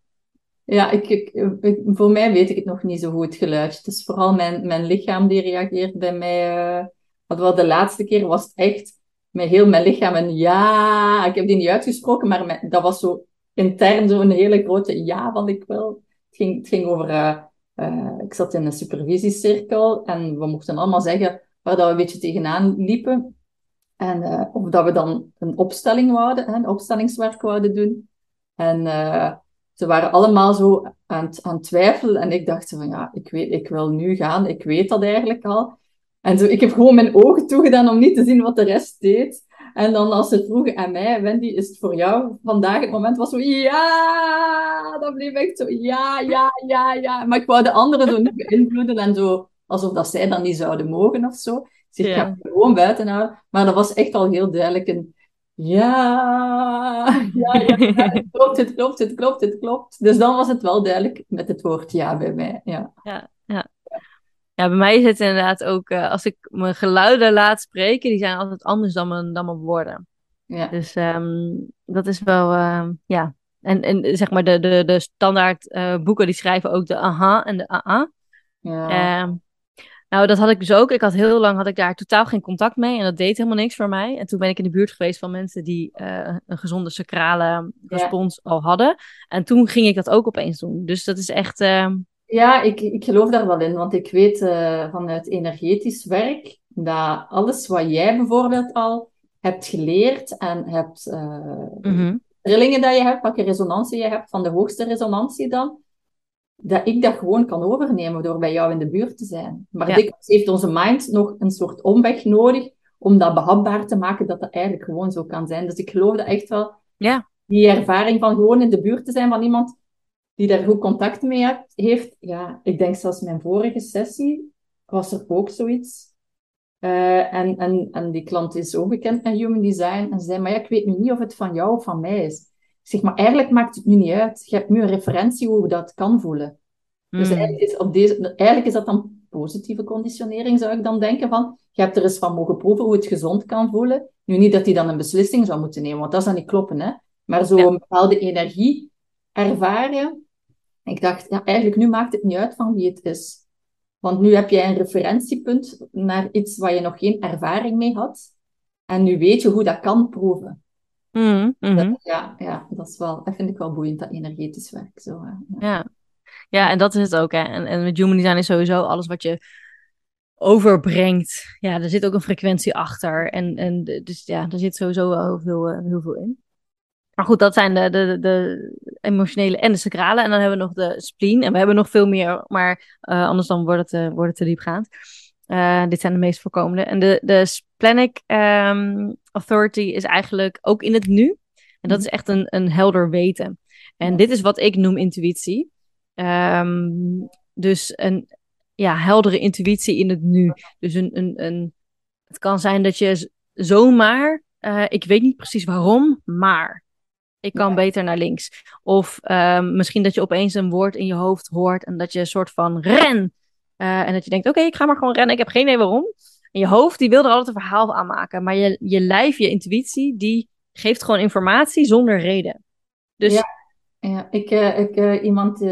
Ja, ik, ik, voor mij weet ik het nog niet zo goed geluid. Het is vooral mijn, mijn lichaam die reageert bij mij. Uh, wel de laatste keer was het echt met heel mijn lichaam een ja. Ik heb die niet uitgesproken, maar dat was zo intern zo'n hele grote ja van ik wil. Het ging, het ging over, uh, uh, ik zat in een supervisiecirkel en we mochten allemaal zeggen waar dat we een beetje tegenaan liepen. En of dat we dan een opstelling wouden, een opstellingswerk wouden doen. En ze waren allemaal zo aan, aan twijfelen. En ik dacht van, ja, ik, weet, ik wil nu gaan. Ik weet dat eigenlijk al. En zo, ik heb gewoon mijn ogen toegedaan om niet te zien wat de rest deed. En dan als ze vroegen aan mij, Wendy, is het voor jou vandaag het moment? Was zo, ja! Dat bleef echt zo, ja, ja, ja, ja. Maar ik wou de anderen zo niet beïnvloeden en zo, alsof dat zij dan niet zouden mogen of zo. Dus ik ga gewoon buiten houden. Maar dat was echt al heel duidelijk een ja, ja, ja, het klopt, het klopt, het klopt, het klopt. Dus dan was het wel duidelijk met het woord ja bij mij. Ja, ja, ja. ja bij mij is het inderdaad ook, uh, als ik mijn geluiden laat spreken, die zijn altijd anders dan mijn, dan mijn woorden. Ja. Dus um, dat is wel, uh, ja. En, en zeg maar, de, de, de standaard uh, boeken die schrijven ook de aha en de aa. Ja. Uh, nou, dat had ik dus ook. Ik had heel lang had ik daar totaal geen contact mee en dat deed helemaal niks voor mij. En toen ben ik in de buurt geweest van mensen die uh, een gezonde sacrale respons al hadden. En toen ging ik dat ook opeens doen. Dus dat is echt. Uh... Ja, ik, ik geloof daar wel in, want ik weet uh, vanuit energetisch werk dat alles wat jij bijvoorbeeld al hebt geleerd en hebt. Mm -hmm. Trillingen dat je hebt, welke resonantie je hebt, van de hoogste resonantie dan, dat ik dat gewoon kan overnemen door bij jou in de buurt te zijn. Maar ja. dikwijls heeft onze mind nog een soort omweg nodig om dat behapbaar te maken dat dat eigenlijk gewoon zo kan zijn. Dus ik geloof dat echt wel. Ja. Die ervaring van gewoon in de buurt te zijn van iemand die daar goed contact mee heeft. Ja, ik denk zelfs mijn vorige sessie was er ook zoiets. Uh, en, en, en die klant is ook bekend met human design. En ze zei, maar ja, ik weet nu niet of het van jou of van mij is zeg maar, eigenlijk maakt het nu niet uit. Je hebt nu een referentie hoe je dat kan voelen. Dus hmm. eigenlijk is, op deze, eigenlijk is dat dan positieve conditionering, zou ik dan denken van. Je hebt er eens van mogen proeven hoe het gezond kan voelen. Nu niet dat hij dan een beslissing zou moeten nemen, want dat zou niet kloppen, hè. Maar zo een bepaalde energie ervaren. Ik dacht, ja, eigenlijk nu maakt het niet uit van wie het is. Want nu heb jij een referentiepunt naar iets waar je nog geen ervaring mee had. En nu weet je hoe dat kan proeven. Mm, ja, ja, dat is wel, dat vind ik wel boeiend, dat energetisch werk. Zo, ja. ja. Ja, en dat is het ook. Hè. En, en met human design is sowieso alles wat je overbrengt. Ja, er zit ook een frequentie achter. En, en dus ja, er zit sowieso wel heel veel, uh, heel veel in. Maar goed, dat zijn de, de, de emotionele en de sacrale. En dan hebben we nog de spleen. En we hebben nog veel meer, maar uh, anders dan wordt het, uh, wordt het te diepgaand. Uh, dit zijn de meest voorkomende. En de, de Splenic um, Authority is eigenlijk ook in het nu. En dat is echt een, een helder weten. En dit is wat ik noem intuïtie. Um, dus een ja, heldere intuïtie in het nu. Dus een, een, een, het kan zijn dat je zomaar, uh, ik weet niet precies waarom, maar ik kan beter naar links. Of um, misschien dat je opeens een woord in je hoofd hoort en dat je een soort van ren uh, en dat je denkt, oké, ik ga maar gewoon rennen. Ik heb geen idee waarom. En je hoofd, die wil er altijd een verhaal aan maken. Maar je, je lijf, je intuïtie, die geeft gewoon informatie zonder reden. Dus... Ja, ja. ik, uh, ik uh, iemand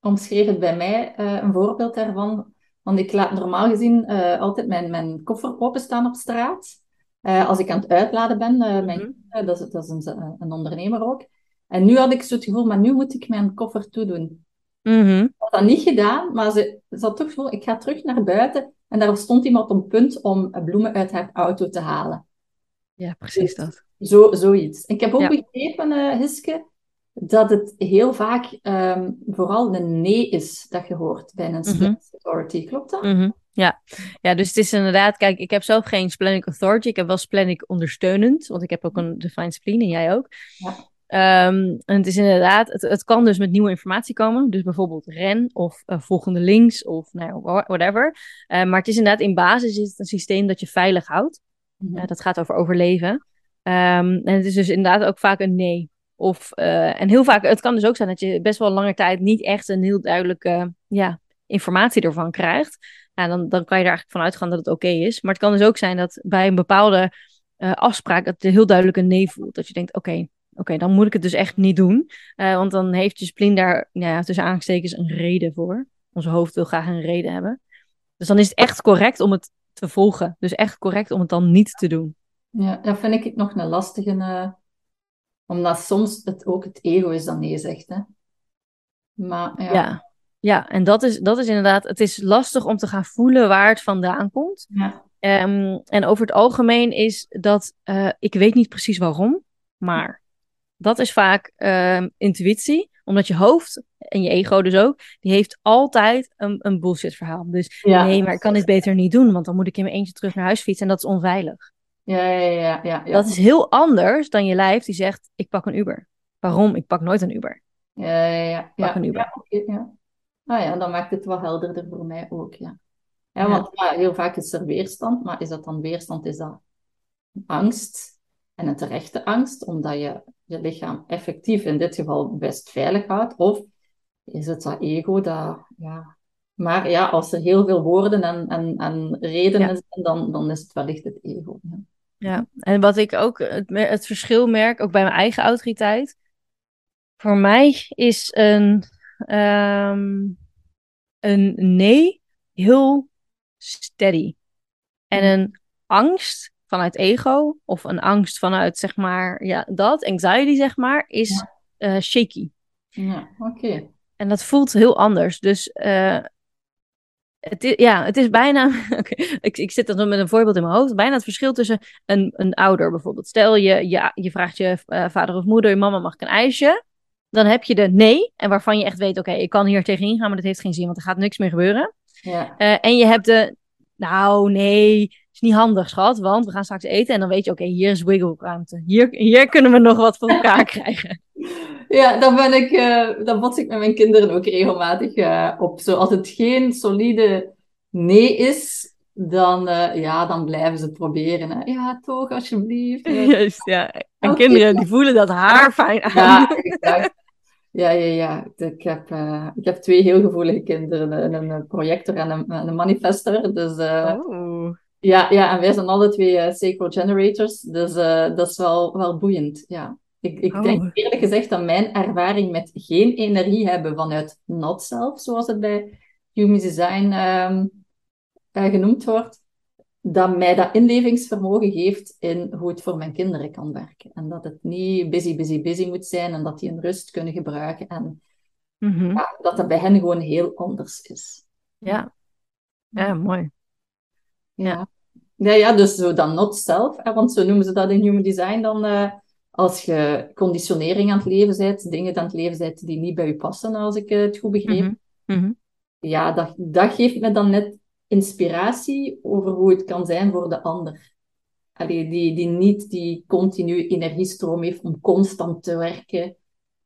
omschreef het bij mij, een voorbeeld daarvan. Want ik laat normaal gezien altijd mijn, mijn koffer openstaan op straat. als ik aan het uitladen ben. mijn, mhm. dat is, dat is een, een ondernemer ook. En nu had ik zo het gevoel, maar nu moet ik mijn koffer toedoen. Mm Ik had dat niet gedaan, maar ze, ze had toch gevoel, ik ga terug naar buiten. En daar stond iemand op een punt om bloemen uit haar auto te halen. Ja, precies dus dat. Zo, zoiets. Ik heb ook ja. begrepen, uh, Hiske, dat het heel vaak um, vooral een nee is dat je hoort bij een split mm authority. Klopt dat? Mm -hmm. Ja. ja, dus het is inderdaad, kijk, ik heb zelf geen splenic authority. Ik heb wel splenic ondersteunend, want ik heb ook een defined spleen en jij ook. Ja. Ehm, en het is inderdaad, het, het kan dus met nieuwe informatie komen. Dus bijvoorbeeld ren of uh, volgende links of nou, whatever. Uh, maar het is inderdaad in basis is het een systeem dat je veilig houdt. Mm -hmm. uh, dat gaat over overleven. Um, en het is dus inderdaad ook vaak een nee. Of, en heel vaak, het kan dus ook zijn dat je best wel lange tijd niet echt een heel duidelijke ja, informatie ervan krijgt. Nou, dan, dan kan je er eigenlijk van uitgaan dat het oké okay is. Maar het kan dus ook zijn dat bij een bepaalde afspraak dat je heel duidelijk een nee voelt. Dat je denkt, oké, okay, oké, dan moet ik het dus echt niet doen. Uh, want dan heeft je spleen daar nou ja, tussen aanstekens een reden voor. Onze hoofd wil graag een reden hebben. Dus dan is het echt correct om het te volgen. Dus echt correct om het dan niet te doen. Ja, dat vind ik nog een lastige. Uh, omdat soms het ook het ego is dat nee zegt. Hè? Maar ja. ja. Ja, en dat is, dat is inderdaad, het is lastig om te gaan voelen waar het vandaan komt. Ja. Um, en over het algemeen is dat, uh, ik weet niet precies waarom, maar dat is vaak uh, intuïtie, omdat je hoofd en je ego dus ook, die heeft altijd een, een bullshit verhaal. Dus ja. nee, maar ik kan dit beter niet doen, want dan moet ik in mijn eentje terug naar huis fietsen en dat is onveilig. Ja, ja, ja, ja, ja. Dat is heel anders dan je lijf die zegt, ik pak een Uber. Waarom? Ik pak nooit een Uber. Ja, ja, ja. Pak een Uber. Ja. Nou ja, dan maakt het wel helderder voor mij ook, ja. Ja, want heel vaak is er weerstand, maar is dat dan weerstand? Is dat angst? En een terechte angst, omdat je je lichaam effectief in dit geval best veilig houdt? Of is het dat ego dat, ja... Maar ja, als er heel veel woorden en, en, en redenen ja. zijn, dan, dan is het wellicht het ego. Ja. ja, en wat ik ook het, het verschil merk, ook bij mijn eigen autoriteit. Voor mij is een, um, een nee heel steady. En een angst vanuit ego of een angst vanuit, zeg maar, ja, dat, anxiety, zeg maar, is ja. uh, shaky. Ja, oké. Okay. En dat voelt heel anders. Dus uh, het is, ja, het is bijna, okay, ik, ik zit dan met een voorbeeld in mijn hoofd, bijna het verschil tussen een, een ouder bijvoorbeeld. Stel je, je, je vraagt je uh, vader of moeder, je mama mag ik een ijsje? Dan heb je de nee, en waarvan je echt weet, oké, okay, ik kan hier tegenin gaan, maar dat heeft geen zin, want er gaat niks meer gebeuren. Ja. en je hebt de, nou nee, is niet handig, schat, want we gaan straks eten en dan weet je, oké, okay, hier is wiggle-ruimte. Hier, hier kunnen we nog wat voor elkaar krijgen. Ja, dan ben ik, uh, dan bots ik met mijn kinderen ook regelmatig uh, op. Zo, als het geen solide nee is, dan, uh, ja, dan blijven ze het proberen. Hè. Ja, toch, alsjeblieft. Juist, ja. En okay. kinderen die voelen dat haar fijn aan. Ja, exact. Ja, ja, ja. Ik heb, uh, ik heb twee heel gevoelige kinderen. Een, een projector en een, een manifester. Dus uh, oh. Ja, ja, en wij zijn alle twee uh, sacral generators. Dus dat is wel, wel boeiend, ja. Ik, ik Oh. denk eerlijk gezegd dat mijn ervaring met geen energie hebben vanuit not self, zoals het bij Human Design um, genoemd wordt, dat mij dat inlevingsvermogen geeft in hoe het voor mijn kinderen kan werken. En dat het niet busy, busy, busy moet zijn en dat die een rust kunnen gebruiken. En Mm -hmm. ja, dat dat bij hen gewoon heel anders is. Ja, ja mooi. Ja. Ja, ja, dus zo dan not self, hè, want zo noemen ze dat in Human Design dan... Uh, als je conditionering aan het leven bent, dingen aan het leven bent die niet bij je passen, als ik het goed begreep. Mm -hmm. Ja, dat, dat geeft me dan net inspiratie over hoe het kan zijn voor de ander. Allee, die, die niet die continue energiestroom heeft om constant te werken.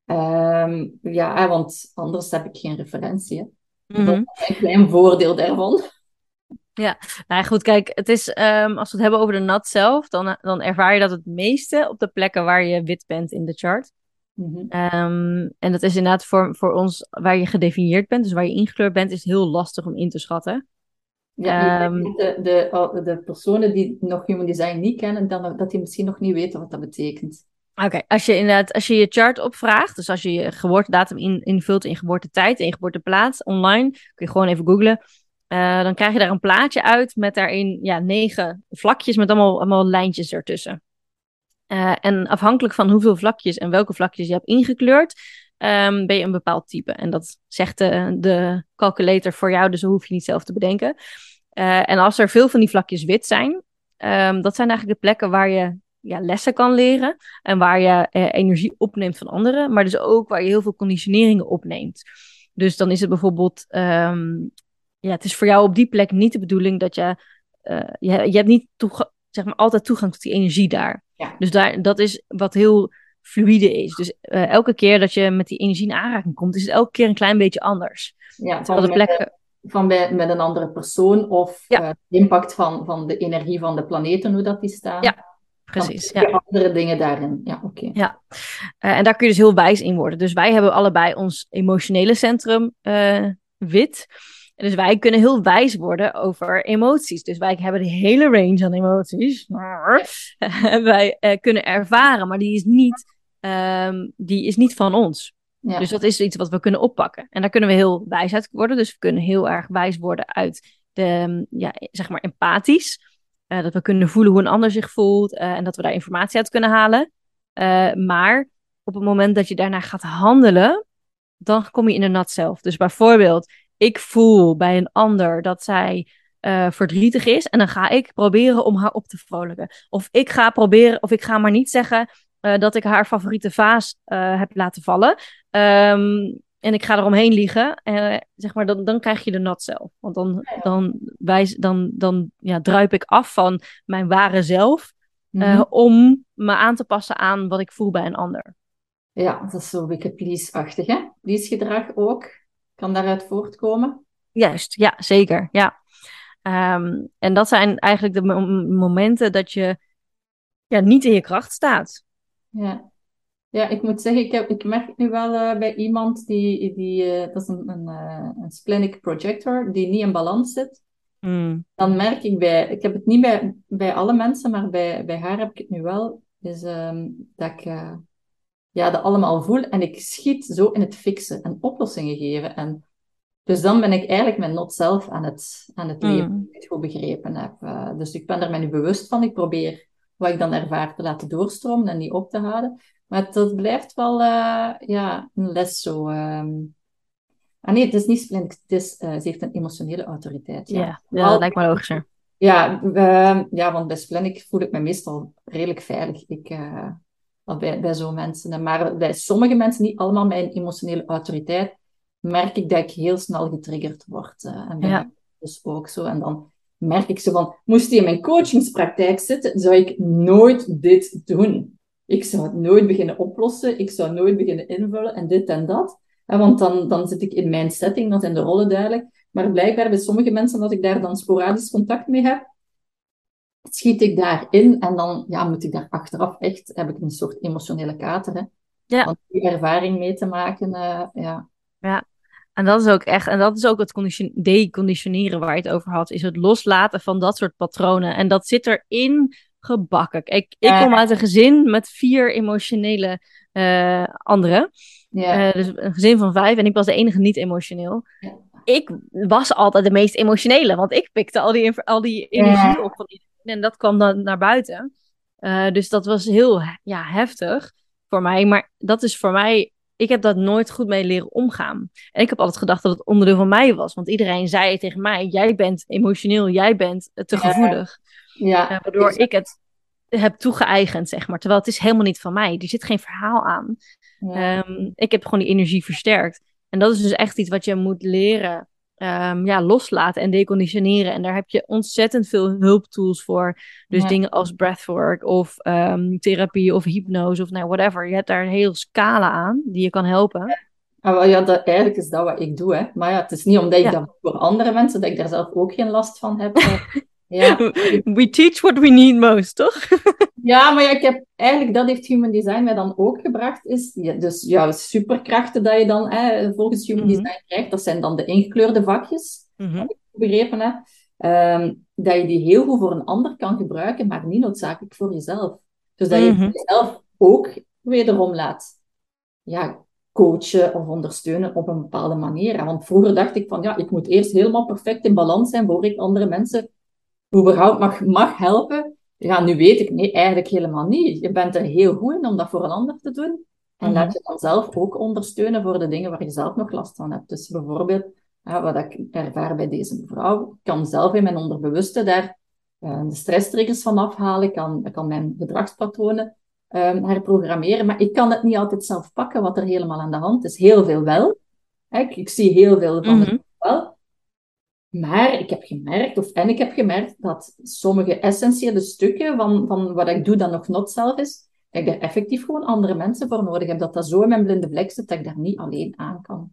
Um, ja, want anders heb ik geen referentie. Hè. Mhm. Dat is een klein voordeel daarvan. Ja, nou goed, kijk, het is, um, als we het hebben over de nat zelf, dan, dan ervaar je dat het meeste op de plekken waar je wit bent in de chart. Mhm. Um, en dat is inderdaad voor, voor ons, waar je gedefinieerd bent, dus waar je ingekleurd bent, is heel lastig om in te schatten. Ja, Ehm, de, de, de personen die nog Human Design niet kennen, dan, dat die misschien nog niet weten wat dat betekent. Oké, als je inderdaad, als je je chart opvraagt, dus als je je geboortedatum in, invult in geboortetijd en je geboorteplaats online, kun je gewoon even googlen. Uh, dan krijg je daar een plaatje uit met daarin ja, negen vlakjes met allemaal, allemaal lijntjes ertussen. Uh, en afhankelijk van hoeveel vlakjes en welke vlakjes je hebt ingekleurd, um, ben je een bepaald type. En dat zegt de, de calculator voor jou, dus dat hoef je niet zelf te bedenken. Uh, en als er veel van die vlakjes wit zijn, um, dat zijn eigenlijk de plekken waar je ja, lessen kan leren en waar je energie opneemt van anderen, maar dus ook waar je heel veel conditioneringen opneemt. Dus dan is het bijvoorbeeld, um, ja, het is voor jou op die plek niet de bedoeling dat je, uh, je, je hebt niet zeg maar, altijd toegang tot die energie daar. Ja. Dus daar, dat is wat heel fluide is. Dus uh, elke keer dat je met die energie in aanraking komt, is het elke keer een klein beetje anders. Ja, van, de plekken... van bij, met een andere persoon of ja. uh, de impact van, van de energie van de planeten, hoe dat die staan. Ja, precies. Ja. andere dingen daarin. Ja, oké. Ja, uh, en daar kun je dus heel wijs in worden. Dus wij hebben allebei ons emotionele centrum wit. En dus wij kunnen heel wijs worden over emoties. Dus wij hebben de hele range aan emoties. wij uh, kunnen ervaren, maar die is niet, um, die is niet van ons. Ja. Dus dat is iets wat we kunnen oppakken. En daar kunnen we heel wijs uit worden. Dus we kunnen heel erg wijs worden uit de, ja, zeg maar, empathisch. Uh, dat we kunnen voelen hoe een ander zich voelt uh, en dat we daar informatie uit kunnen halen. Uh, maar op het moment dat je daarna gaat handelen, dan kom je in de nat zelf. Dus bijvoorbeeld, ik voel bij een ander dat zij uh, verdrietig is. En dan ga ik proberen om haar op te vrolijken. Of ik ga proberen, of ik ga maar niet zeggen uh, dat ik haar favoriete vaas uh, heb laten vallen. Um, en ik ga eromheen liegen. zeg maar, dan, dan krijg je de nat zelf. Want dan, dan, wijs, dan, dan ja, druip ik af van mijn ware zelf. Mm-hmm. om me aan te passen aan wat ik voel bij een ander. Ja, dat is zo wicked please-achtig, hè? Please-gedrag ook kan daaruit voortkomen? Juist, ja, zeker. Ja. Um, en dat zijn eigenlijk de momenten dat je ja, niet in je kracht staat. Ja, ja ik moet zeggen, ik, heb, ik merk nu wel uh, bij iemand die, die uh, dat is een, een, uh, een splenic projector, die niet in balans zit. Mm. Dan merk ik bij, ik heb het niet bij, bij alle mensen, maar bij, bij haar heb ik het nu wel, is um, dat ik ja, dat allemaal voel en ik schiet zo in het fixen en oplossingen geven. En dus dan ben ik eigenlijk mijn not zelf aan het, aan het leven, mm. ik het goed begrepen heb. Uh, dus ik ben er mij nu bewust van. Ik probeer wat ik dan ervaar te laten doorstromen en niet op te houden. Maar dat blijft wel uh, ja, een les zo. Um... Ah nee, het is niet splint. Het is, uh, ze heeft een emotionele autoriteit. Ja, ja, ja dat lijkt me logischer. Ja, uh, ja, want bij Splenic voel ik me meestal redelijk veilig. Ik, bij, bij zo'n mensen. Maar bij sommige mensen, niet allemaal mijn emotionele autoriteit, merk ik dat ik heel snel getriggerd word. Uh, en ja. dus ook zo. En dan merk ik zo van, moest die in mijn coachingspraktijk zitten, zou ik nooit dit doen. Ik zou het nooit beginnen oplossen, ik zou nooit beginnen invullen en dit en dat. En want dan, dan zit ik in mijn setting, dan zijn de rollen duidelijk. Maar blijkbaar bij sommige mensen dat ik daar dan sporadisch contact mee heb, schiet ik daarin en dan ja, moet ik daar achteraf echt, heb ik een soort emotionele kater. Hè? Ja. Want die ervaring mee te maken, uh, ja. Ja, en dat is ook echt, en dat is ook het deconditioneren waar je het over had, is het loslaten van dat soort patronen. En dat zit erin gebakken. Ik, ik kom uit een gezin met vier emotionele uh, anderen. Uh, dus een gezin van vijf en ik was de enige niet emotioneel. Ik was altijd de meest emotionele, want ik pikte al die, al die energie op van en dat kwam dan naar buiten. Uh, dus dat was heel ja, heftig voor mij. Maar dat is voor mij. Ik heb dat nooit goed mee leren omgaan. En ik heb altijd gedacht dat het onderdeel van mij was. Want iedereen zei tegen mij: Jij bent emotioneel, jij bent te gevoelig. Ja. Uh, waardoor ik het heb toegeëigend, zeg maar. Terwijl het is helemaal niet van mij. Er zit geen verhaal aan. Ja. Um, ik heb gewoon die energie versterkt. En dat is dus echt iets wat je moet leren um, ja, loslaten en deconditioneren. En daar heb je ontzettend veel hulptools voor. Dus dingen als breathwork of um, therapie of hypnose of nou, whatever. Je hebt daar een hele scala aan die je kan helpen. Ja, ja dat, eigenlijk is dat wat ik doe. Hè. Maar ja, het is niet omdat ik dat voor andere mensen, dat ik daar zelf ook geen last van heb. Ja. We teach what we need most, toch? ja, maar ja, ik heb, eigenlijk, dat heeft Human Design mij dan ook gebracht. Is, ja, dus ja, superkrachten dat je dan hè, volgens Human mhm. Design krijgt, dat zijn dan de ingekleurde vakjes. Mm -hmm. begrepen hè. Um, dat je die heel goed voor een ander kan gebruiken, maar niet noodzakelijk voor jezelf. Dus dat je mhm. jezelf ook wederom laat ja, coachen of ondersteunen op een bepaalde manier. Want vroeger dacht ik van, ja, ik moet eerst helemaal perfect in balans zijn voor ik andere mensen überhaupt mag, mag helpen. Ja, nu weet ik, nee, eigenlijk helemaal niet. Je bent er heel goed in om dat voor een ander te doen. En laat mhm. je dan zelf ook ondersteunen voor de dingen waar je zelf nog last van hebt. Dus bijvoorbeeld, ja, wat ik ervaar bij deze mevrouw, ik kan zelf in mijn onderbewuste daar uh, de stresstriggers van afhalen. Ik kan, ik kan mijn gedragspatronen um, herprogrammeren. Maar ik kan het niet altijd zelf pakken wat er helemaal aan de hand is. Heel veel wel. Ik, ik zie heel veel van het mhm. wel. Maar ik heb gemerkt, of en ik heb gemerkt, dat sommige essentiële stukken van, van wat ik doe dat nog not zelf is, dat ik daar effectief gewoon andere mensen voor nodig heb. Dat dat zo in mijn blinde vlek zit, dat ik daar niet alleen aan kan.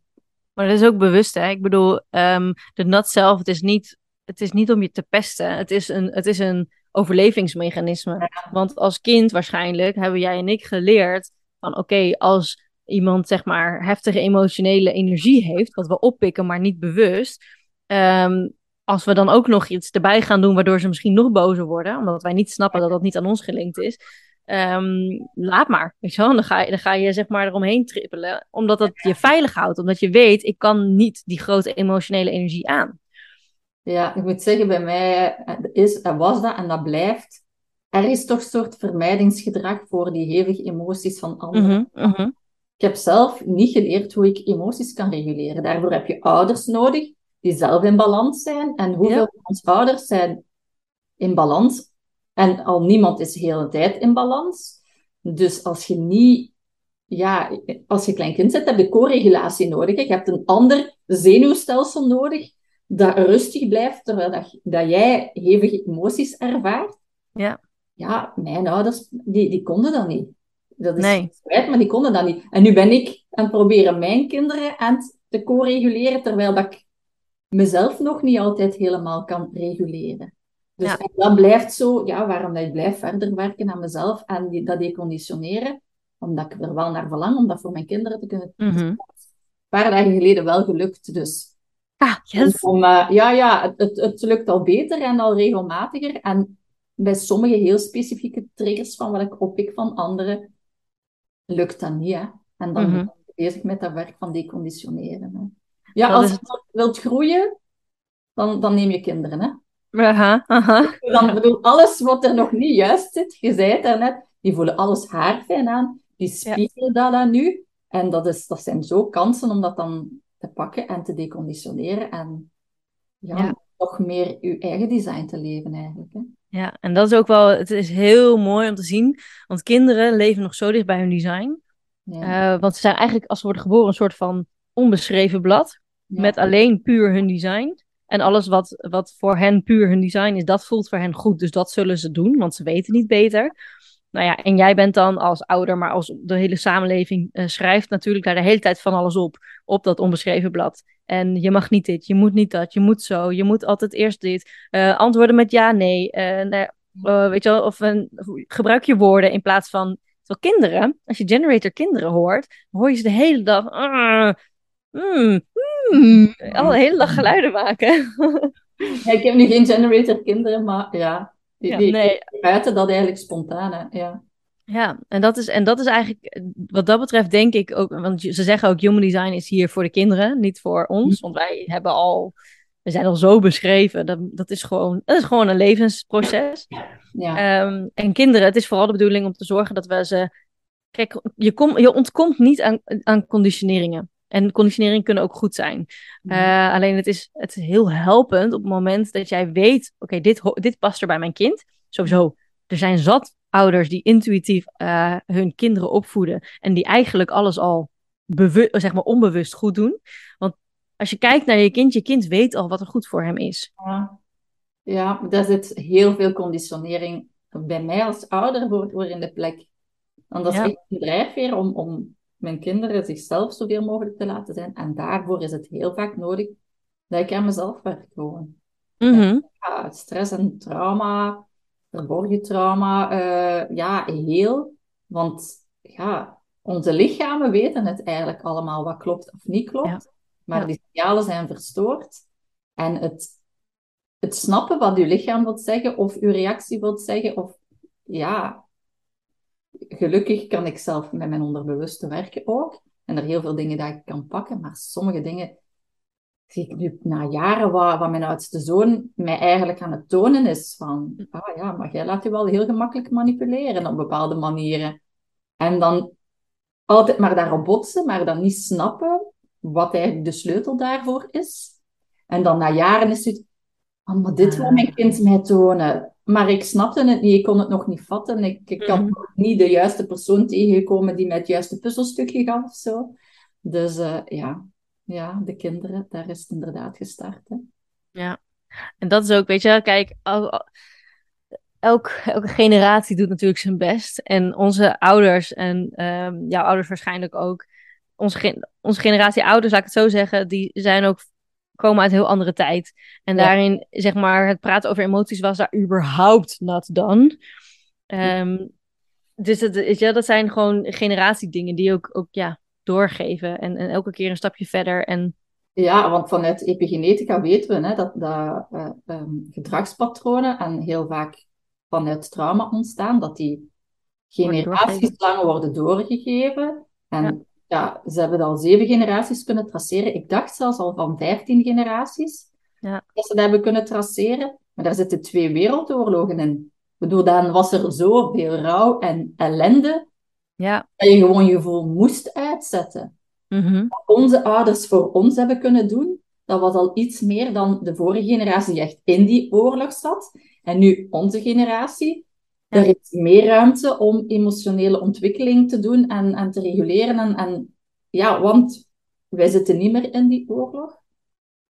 Maar dat is ook bewust, hè? Ik bedoel, um, de nat zelf, het is, niet, het is niet om je te pesten. Het is een, het is een overlevingsmechanisme. Want als kind waarschijnlijk hebben jij en ik geleerd van oké, als iemand zeg maar heftige emotionele energie heeft, wat we oppikken, maar niet bewust. Um, als we dan ook nog iets erbij gaan doen, waardoor ze misschien nog bozer worden, omdat wij niet snappen dat dat niet aan ons gelinkt is. Um, laat maar. Weet je wel? Dan, ga je, dan ga je zeg maar eromheen trippelen, omdat dat je veilig houdt. Omdat je weet, ik kan niet die grote emotionele energie aan. Ja, ik moet zeggen, bij mij is, was dat en dat blijft. Er is toch een soort vermijdingsgedrag voor die hevige emoties van anderen. Mhm, mhm. Ik heb zelf niet geleerd hoe ik emoties kan reguleren. Daarvoor heb je ouders nodig die zelf in balans zijn. En hoeveel van onze ouders zijn in balans? En al niemand is de hele tijd in balans. Dus als je niet, ja, als je klein kind bent, heb je co-regulatie nodig. Je hebt een ander zenuwstelsel nodig dat rustig blijft terwijl dat, dat jij hevige emoties ervaart. Ja. Ja, mijn ouders, die, die konden dat niet. Dat is Nee. spijt, maar die konden dat niet. En nu ben ik aan het proberen mijn kinderen aan het te co-reguleren, terwijl dat ik mezelf nog niet altijd helemaal kan reguleren. Dus Ja. dat blijft zo, ja, waarom dat ik blijf verder werken aan mezelf en die, dat deconditioneren, omdat ik er wel naar verlang om dat voor mijn kinderen te kunnen doen. Mhm. Een paar dagen geleden wel gelukt, dus Ah, yes. om, eh, ja, ja, het, het, het lukt al beter en al regelmatiger. En bij sommige heel specifieke triggers van wat ik oppik van anderen, lukt dat niet. Hè? En dan Mhm. ben ik bezig met dat werk van deconditioneren. Hè? Ja, Dat als je wilt groeien, dan, dan neem je kinderen. Hè? Aha, aha. Dan bedoel, alles wat er nog niet juist zit, je zei het daarnet, die voelen alles haarfijn aan, die spiegelen dat aan nu. En dat, is, dat zijn zo kansen om dat dan te pakken en te deconditioneren en ja, Ja. nog meer je eigen design te leven eigenlijk. Hè? Ja, en dat is ook wel, het is heel mooi om te zien, want kinderen leven nog zo dicht bij hun design. Ja. Eh, want ze zijn eigenlijk, als ze worden geboren, een soort van onbeschreven blad. Met alleen puur hun design. En alles wat, wat voor hen puur hun design is, dat voelt voor hen goed. Dus dat zullen ze doen, want ze weten niet beter. Nou ja, en jij bent dan als ouder, maar als de hele samenleving eh, schrijft natuurlijk daar de hele tijd van alles op. Op dat onbeschreven blad. En je mag niet dit, je moet niet dat, je moet zo, je moet altijd eerst dit. Eh, antwoorden met ja, nee. eh, weet je wel, of een, gebruik je woorden in plaats van. Terwijl kinderen, als je generator kinderen hoort, hoor je ze de hele dag. "Ah, mm, mm," al hele dag geluiden maken. Ja, ik heb nu geen generator kinderen, maar ja, die, Ja, die, nee. die uiten dat eigenlijk spontaan. Hè? Ja. Ja, en dat, is, en dat is eigenlijk, wat dat betreft denk ik ook, want ze zeggen ook human design is hier voor de kinderen, niet voor ons. Want wij hebben al, we zijn al zo beschreven, dat, dat, is, gewoon, dat is gewoon een levensproces. Ja. Ehm, en kinderen, het is vooral de bedoeling om te zorgen dat we ze, kijk, je, kom, je ontkomt niet aan, aan conditioneringen. En conditioneringen kunnen ook goed zijn. Eh, alleen het is, het is heel helpend op het moment dat jij weet, oké, dit, dit past er bij mijn kind. Sowieso, er zijn zat ouders die intuïtief eh, hun kinderen opvoeden en die eigenlijk alles al bewu- zeg maar onbewust goed doen. Want als je kijkt naar je kind, je kind weet al wat er goed voor hem is. Ja. ja, daar zit heel veel conditionering bij mij als ouder voor, voor in de plek. Want dat is Ja. echt een drijfveer om, om mijn kinderen zichzelf zoveel mogelijk te laten zijn. En daarvoor is het heel vaak nodig dat ik aan mezelf werk gewoon. Mhm. Ja, stress en trauma, verborgen trauma, eh, ja, heel. Want ja, onze lichamen weten het eigenlijk allemaal wat klopt of niet klopt. Ja. Maar Ja. die signalen zijn verstoord. En het, het snappen wat uw lichaam wil zeggen of uw reactie wil zeggen, of ja, gelukkig kan ik zelf met mijn onderbewuste werken ook. En er heel veel dingen dat ik kan pakken, maar sommige dingen zie ik nu na jaren wat, wat mijn oudste zoon mij eigenlijk aan het tonen is van, ah ja, maar jij laat je wel heel gemakkelijk manipuleren op bepaalde manieren. En dan altijd maar daarop botsen, maar dan niet snappen wat eigenlijk de sleutel daarvoor is. En dan na jaren is het, oh, maar dit wil mijn kind mij tonen. Maar ik snapte het niet, ik kon het nog niet vatten. Ik, ik had Mhm. niet de juiste persoon tegengekomen die mij het juiste puzzelstukje gaf of zo. Dus eh, ja. ja, de kinderen, daar is het inderdaad gestart. Hè. Ja, en dat is ook, weet je, kijk, elk, elke generatie doet natuurlijk zijn best. En onze ouders en ehm, jouw ouders waarschijnlijk ook. Onze, onze generatie ouders, laat ik het zo zeggen, die zijn ook komen uit een heel andere tijd. En daarin, zeg maar, het praten over emoties was daar überhaupt not done. Um, dus het, ja, dat zijn gewoon generatiedingen die ook, ook ja, doorgeven. En, en elke keer een stapje verder. En... Ja, want vanuit epigenetica weten we hè, dat, dat uh, um, gedragspatronen en heel vaak vanuit trauma ontstaan, dat die generaties lang worden doorgegeven. En ja. ze hebben al zeven generaties kunnen traceren. Ik dacht zelfs al van vijftien generaties ja. dat ze dat hebben kunnen traceren. Maar daar zitten twee wereldoorlogen in. Ik bedoel, dan was er zoveel rouw en ellende ja. dat je gewoon je gevoel moest uitzetten. Mm Wat onze ouders voor ons hebben kunnen doen, dat was al iets meer dan de vorige generatie die echt in die oorlog zat. En nu onze generatie. Er is meer ruimte om emotionele ontwikkeling te doen en, en te reguleren. En, en, ja, want wij zitten niet meer in die oorlog.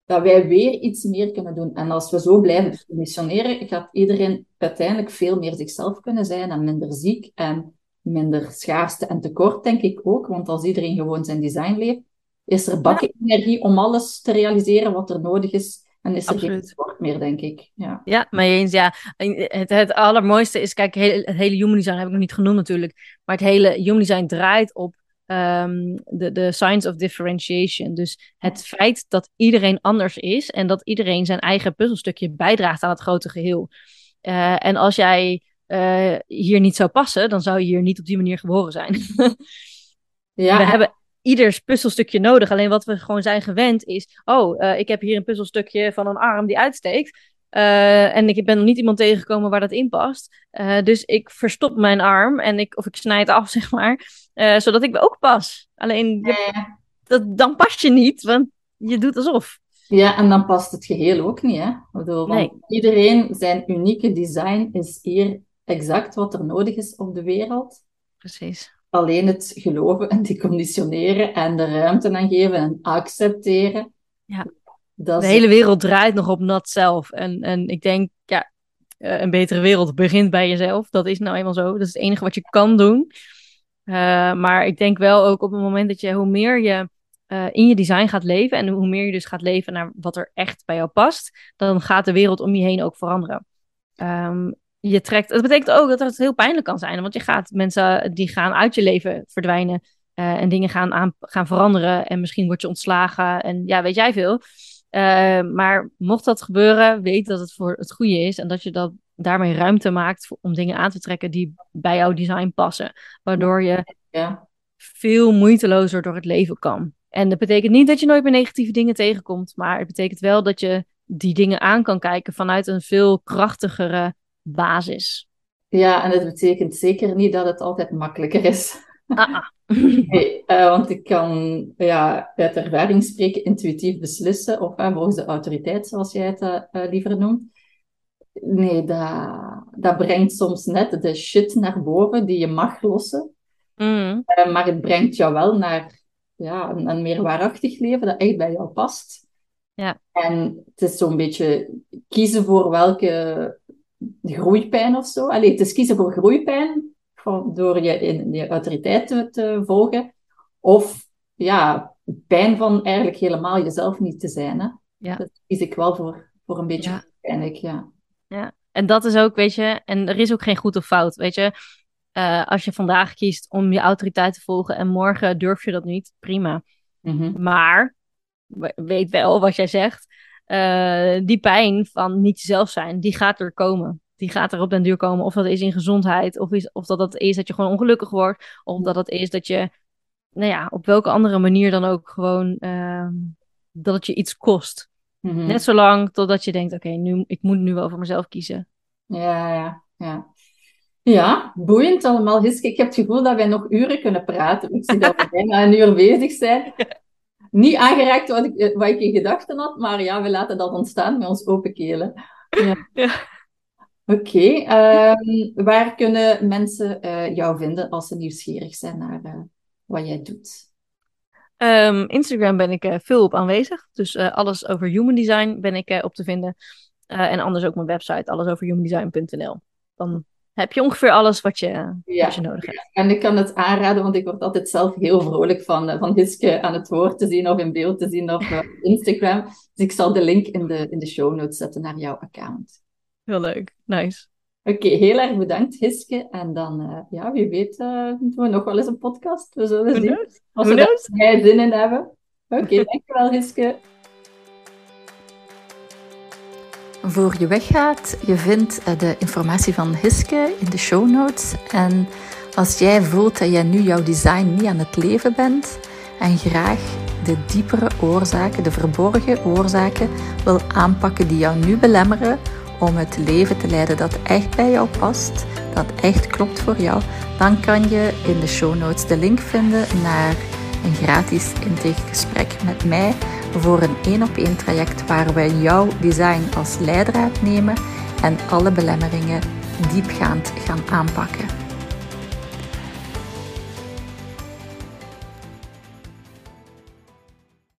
Dat wij weer iets meer kunnen doen. En als we zo blijven missioneren, gaat iedereen uiteindelijk veel meer zichzelf kunnen zijn en minder ziek en minder schaarste en tekort, denk ik ook. Want als iedereen gewoon zijn design leeft, is er bakken energie om alles te realiseren wat er nodig is en is er geen sport meer, denk ik. Ja, ja maar eens, ja. Het, het allermooiste is, kijk, het hele human design heb ik nog niet genoemd natuurlijk. Maar het hele human design draait op um, de, de science of differentiation. Dus het feit dat iedereen anders is en dat iedereen zijn eigen puzzelstukje bijdraagt aan het grote geheel. Uh, en als jij uh, hier niet zou passen, dan zou je hier niet op die manier geboren zijn. ja. We hebben ieders puzzelstukje nodig. Alleen wat we gewoon zijn gewend is: oh, uh, ik heb hier een puzzelstukje van een arm die uitsteekt. Uh, en ik ben nog niet iemand tegengekomen waar dat in past. Uh, dus ik verstop mijn arm en ik, of ik snijd af, zeg maar. zodat ik ook pas. Alleen je, dat, dan pas je niet, want je doet alsof. Ja, en dan past het geheel ook niet. Hè? Bedoel, nee. Iedereen zijn unieke design is hier exact wat er nodig is op de wereld. Precies alleen het geloven en die conditioneren en de ruimte aan geven en accepteren. Ja. Dat de hele wereld draait nog op not zelf. En, en ik denk, ja, eh, een betere wereld begint bij jezelf. Dat is nou eenmaal zo. Dat is het enige wat je kan doen. Uh, maar ik denk wel ook op het moment dat je, hoe meer je uh, in je design gaat leven en hoe meer je dus gaat leven naar wat er echt bij jou past, dan gaat de wereld om je heen ook veranderen. Um, je trekt. Dat betekent ook dat het heel pijnlijk kan zijn. Want je gaat mensen die gaan uit je leven verdwijnen. Uh, en dingen gaan, aan, gaan veranderen. En misschien word je ontslagen. En ja, weet jij veel. Uh, maar mocht dat gebeuren, weet dat het voor het goede is. En dat je dat daarmee ruimte maakt om dingen aan te trekken die bij jouw design passen. Waardoor je ja. veel moeitelozer door het leven kan. En dat betekent niet dat je nooit meer negatieve dingen tegenkomt. Maar het betekent wel dat je die dingen aan kan kijken vanuit een veel krachtigere basis. Ja, en dat betekent zeker niet dat het altijd makkelijker is. Ah, ah. nee, uh, want ik kan ja, uit ervaring spreken, intuïtief beslissen, of uh, volgens de autoriteit, zoals jij het uh, liever noemt. Nee, dat, dat brengt soms net de shit naar boven die je mag lossen. Mm. maar het brengt jou wel naar ja, een, een meer waarachtig leven dat echt bij jou past. Ja. En het is zo'n beetje kiezen voor welke groeipijn of zo. Allee, het is kiezen voor groeipijn van, door je, in, je autoriteit te, te, volgen. Of ja, pijn van eigenlijk helemaal jezelf niet te zijn. Hè? Ja. Dat kies ik wel voor, voor een beetje ja. ja. Ja, en dat is ook, weet je, en er is ook geen goed of fout, weet je. Uh, als je vandaag kiest om je autoriteit te volgen en morgen durf je dat niet, prima. Mm -hmm. Maar weet wel wat jij zegt. Uh, die pijn van niet jezelf zijn, die gaat er komen. Die gaat er op den duur komen. Of dat is in gezondheid, of, is, of dat dat is dat je gewoon ongelukkig wordt. Of dat het is dat je, nou ja, op welke andere manier dan ook gewoon, uh, dat het je iets kost. Mm -hmm. Net zolang totdat je denkt, oké, okay, nu ik moet nu wel voor mezelf kiezen. Ja, ja, ja. Ja, boeiend allemaal, Hiske. Ik heb het gevoel dat wij nog uren kunnen praten. Ik zie dat we bijna een uur bezig zijn niet aangeraakt wat ik, eh, wat ik in gedachten had, maar ja, we laten dat ontstaan met ons open kelen. Ja. ja. Oké, okay, um, waar kunnen mensen uh, jou vinden als ze nieuwsgierig zijn naar uh, wat jij doet? Um, Instagram ben ik uh, veel op aanwezig, dus alles over human design ben ik op te vinden. en anders ook mijn website, allesoverhumandesign.nl. dan heb je ongeveer alles wat je, wat je nodig hebt. En ik kan het aanraden, want ik word altijd zelf heel vrolijk van, eh, van Hiske aan het woord te zien of in beeld te zien op uh, Instagram. Dus ik zal de link in de, in de show notes zetten naar jouw account. Heel leuk, nice. Oké, heel erg bedankt Hiske. En dan, uh, ja, wie weet, doen we nog wel eens een podcast. We zullen zien. Knows? Als we er zin in hebben. Oké, okay, dankjewel Hiske. Voor je weggaat. Je vindt eh, de informatie van Hiske in de show notes. En als jij voelt dat jij nu jouw design niet aan het leven bent en graag de diepere oorzaken, de verborgen oorzaken wil aanpakken die jou nu belemmeren om het leven te leiden dat echt bij jou past, dat echt klopt voor jou, dan kan je in de show notes de link vinden naar een gratis intakegesprek met mij voor een één op één traject waar we jouw design als leidraad nemen en alle belemmeringen diepgaand gaan aanpakken.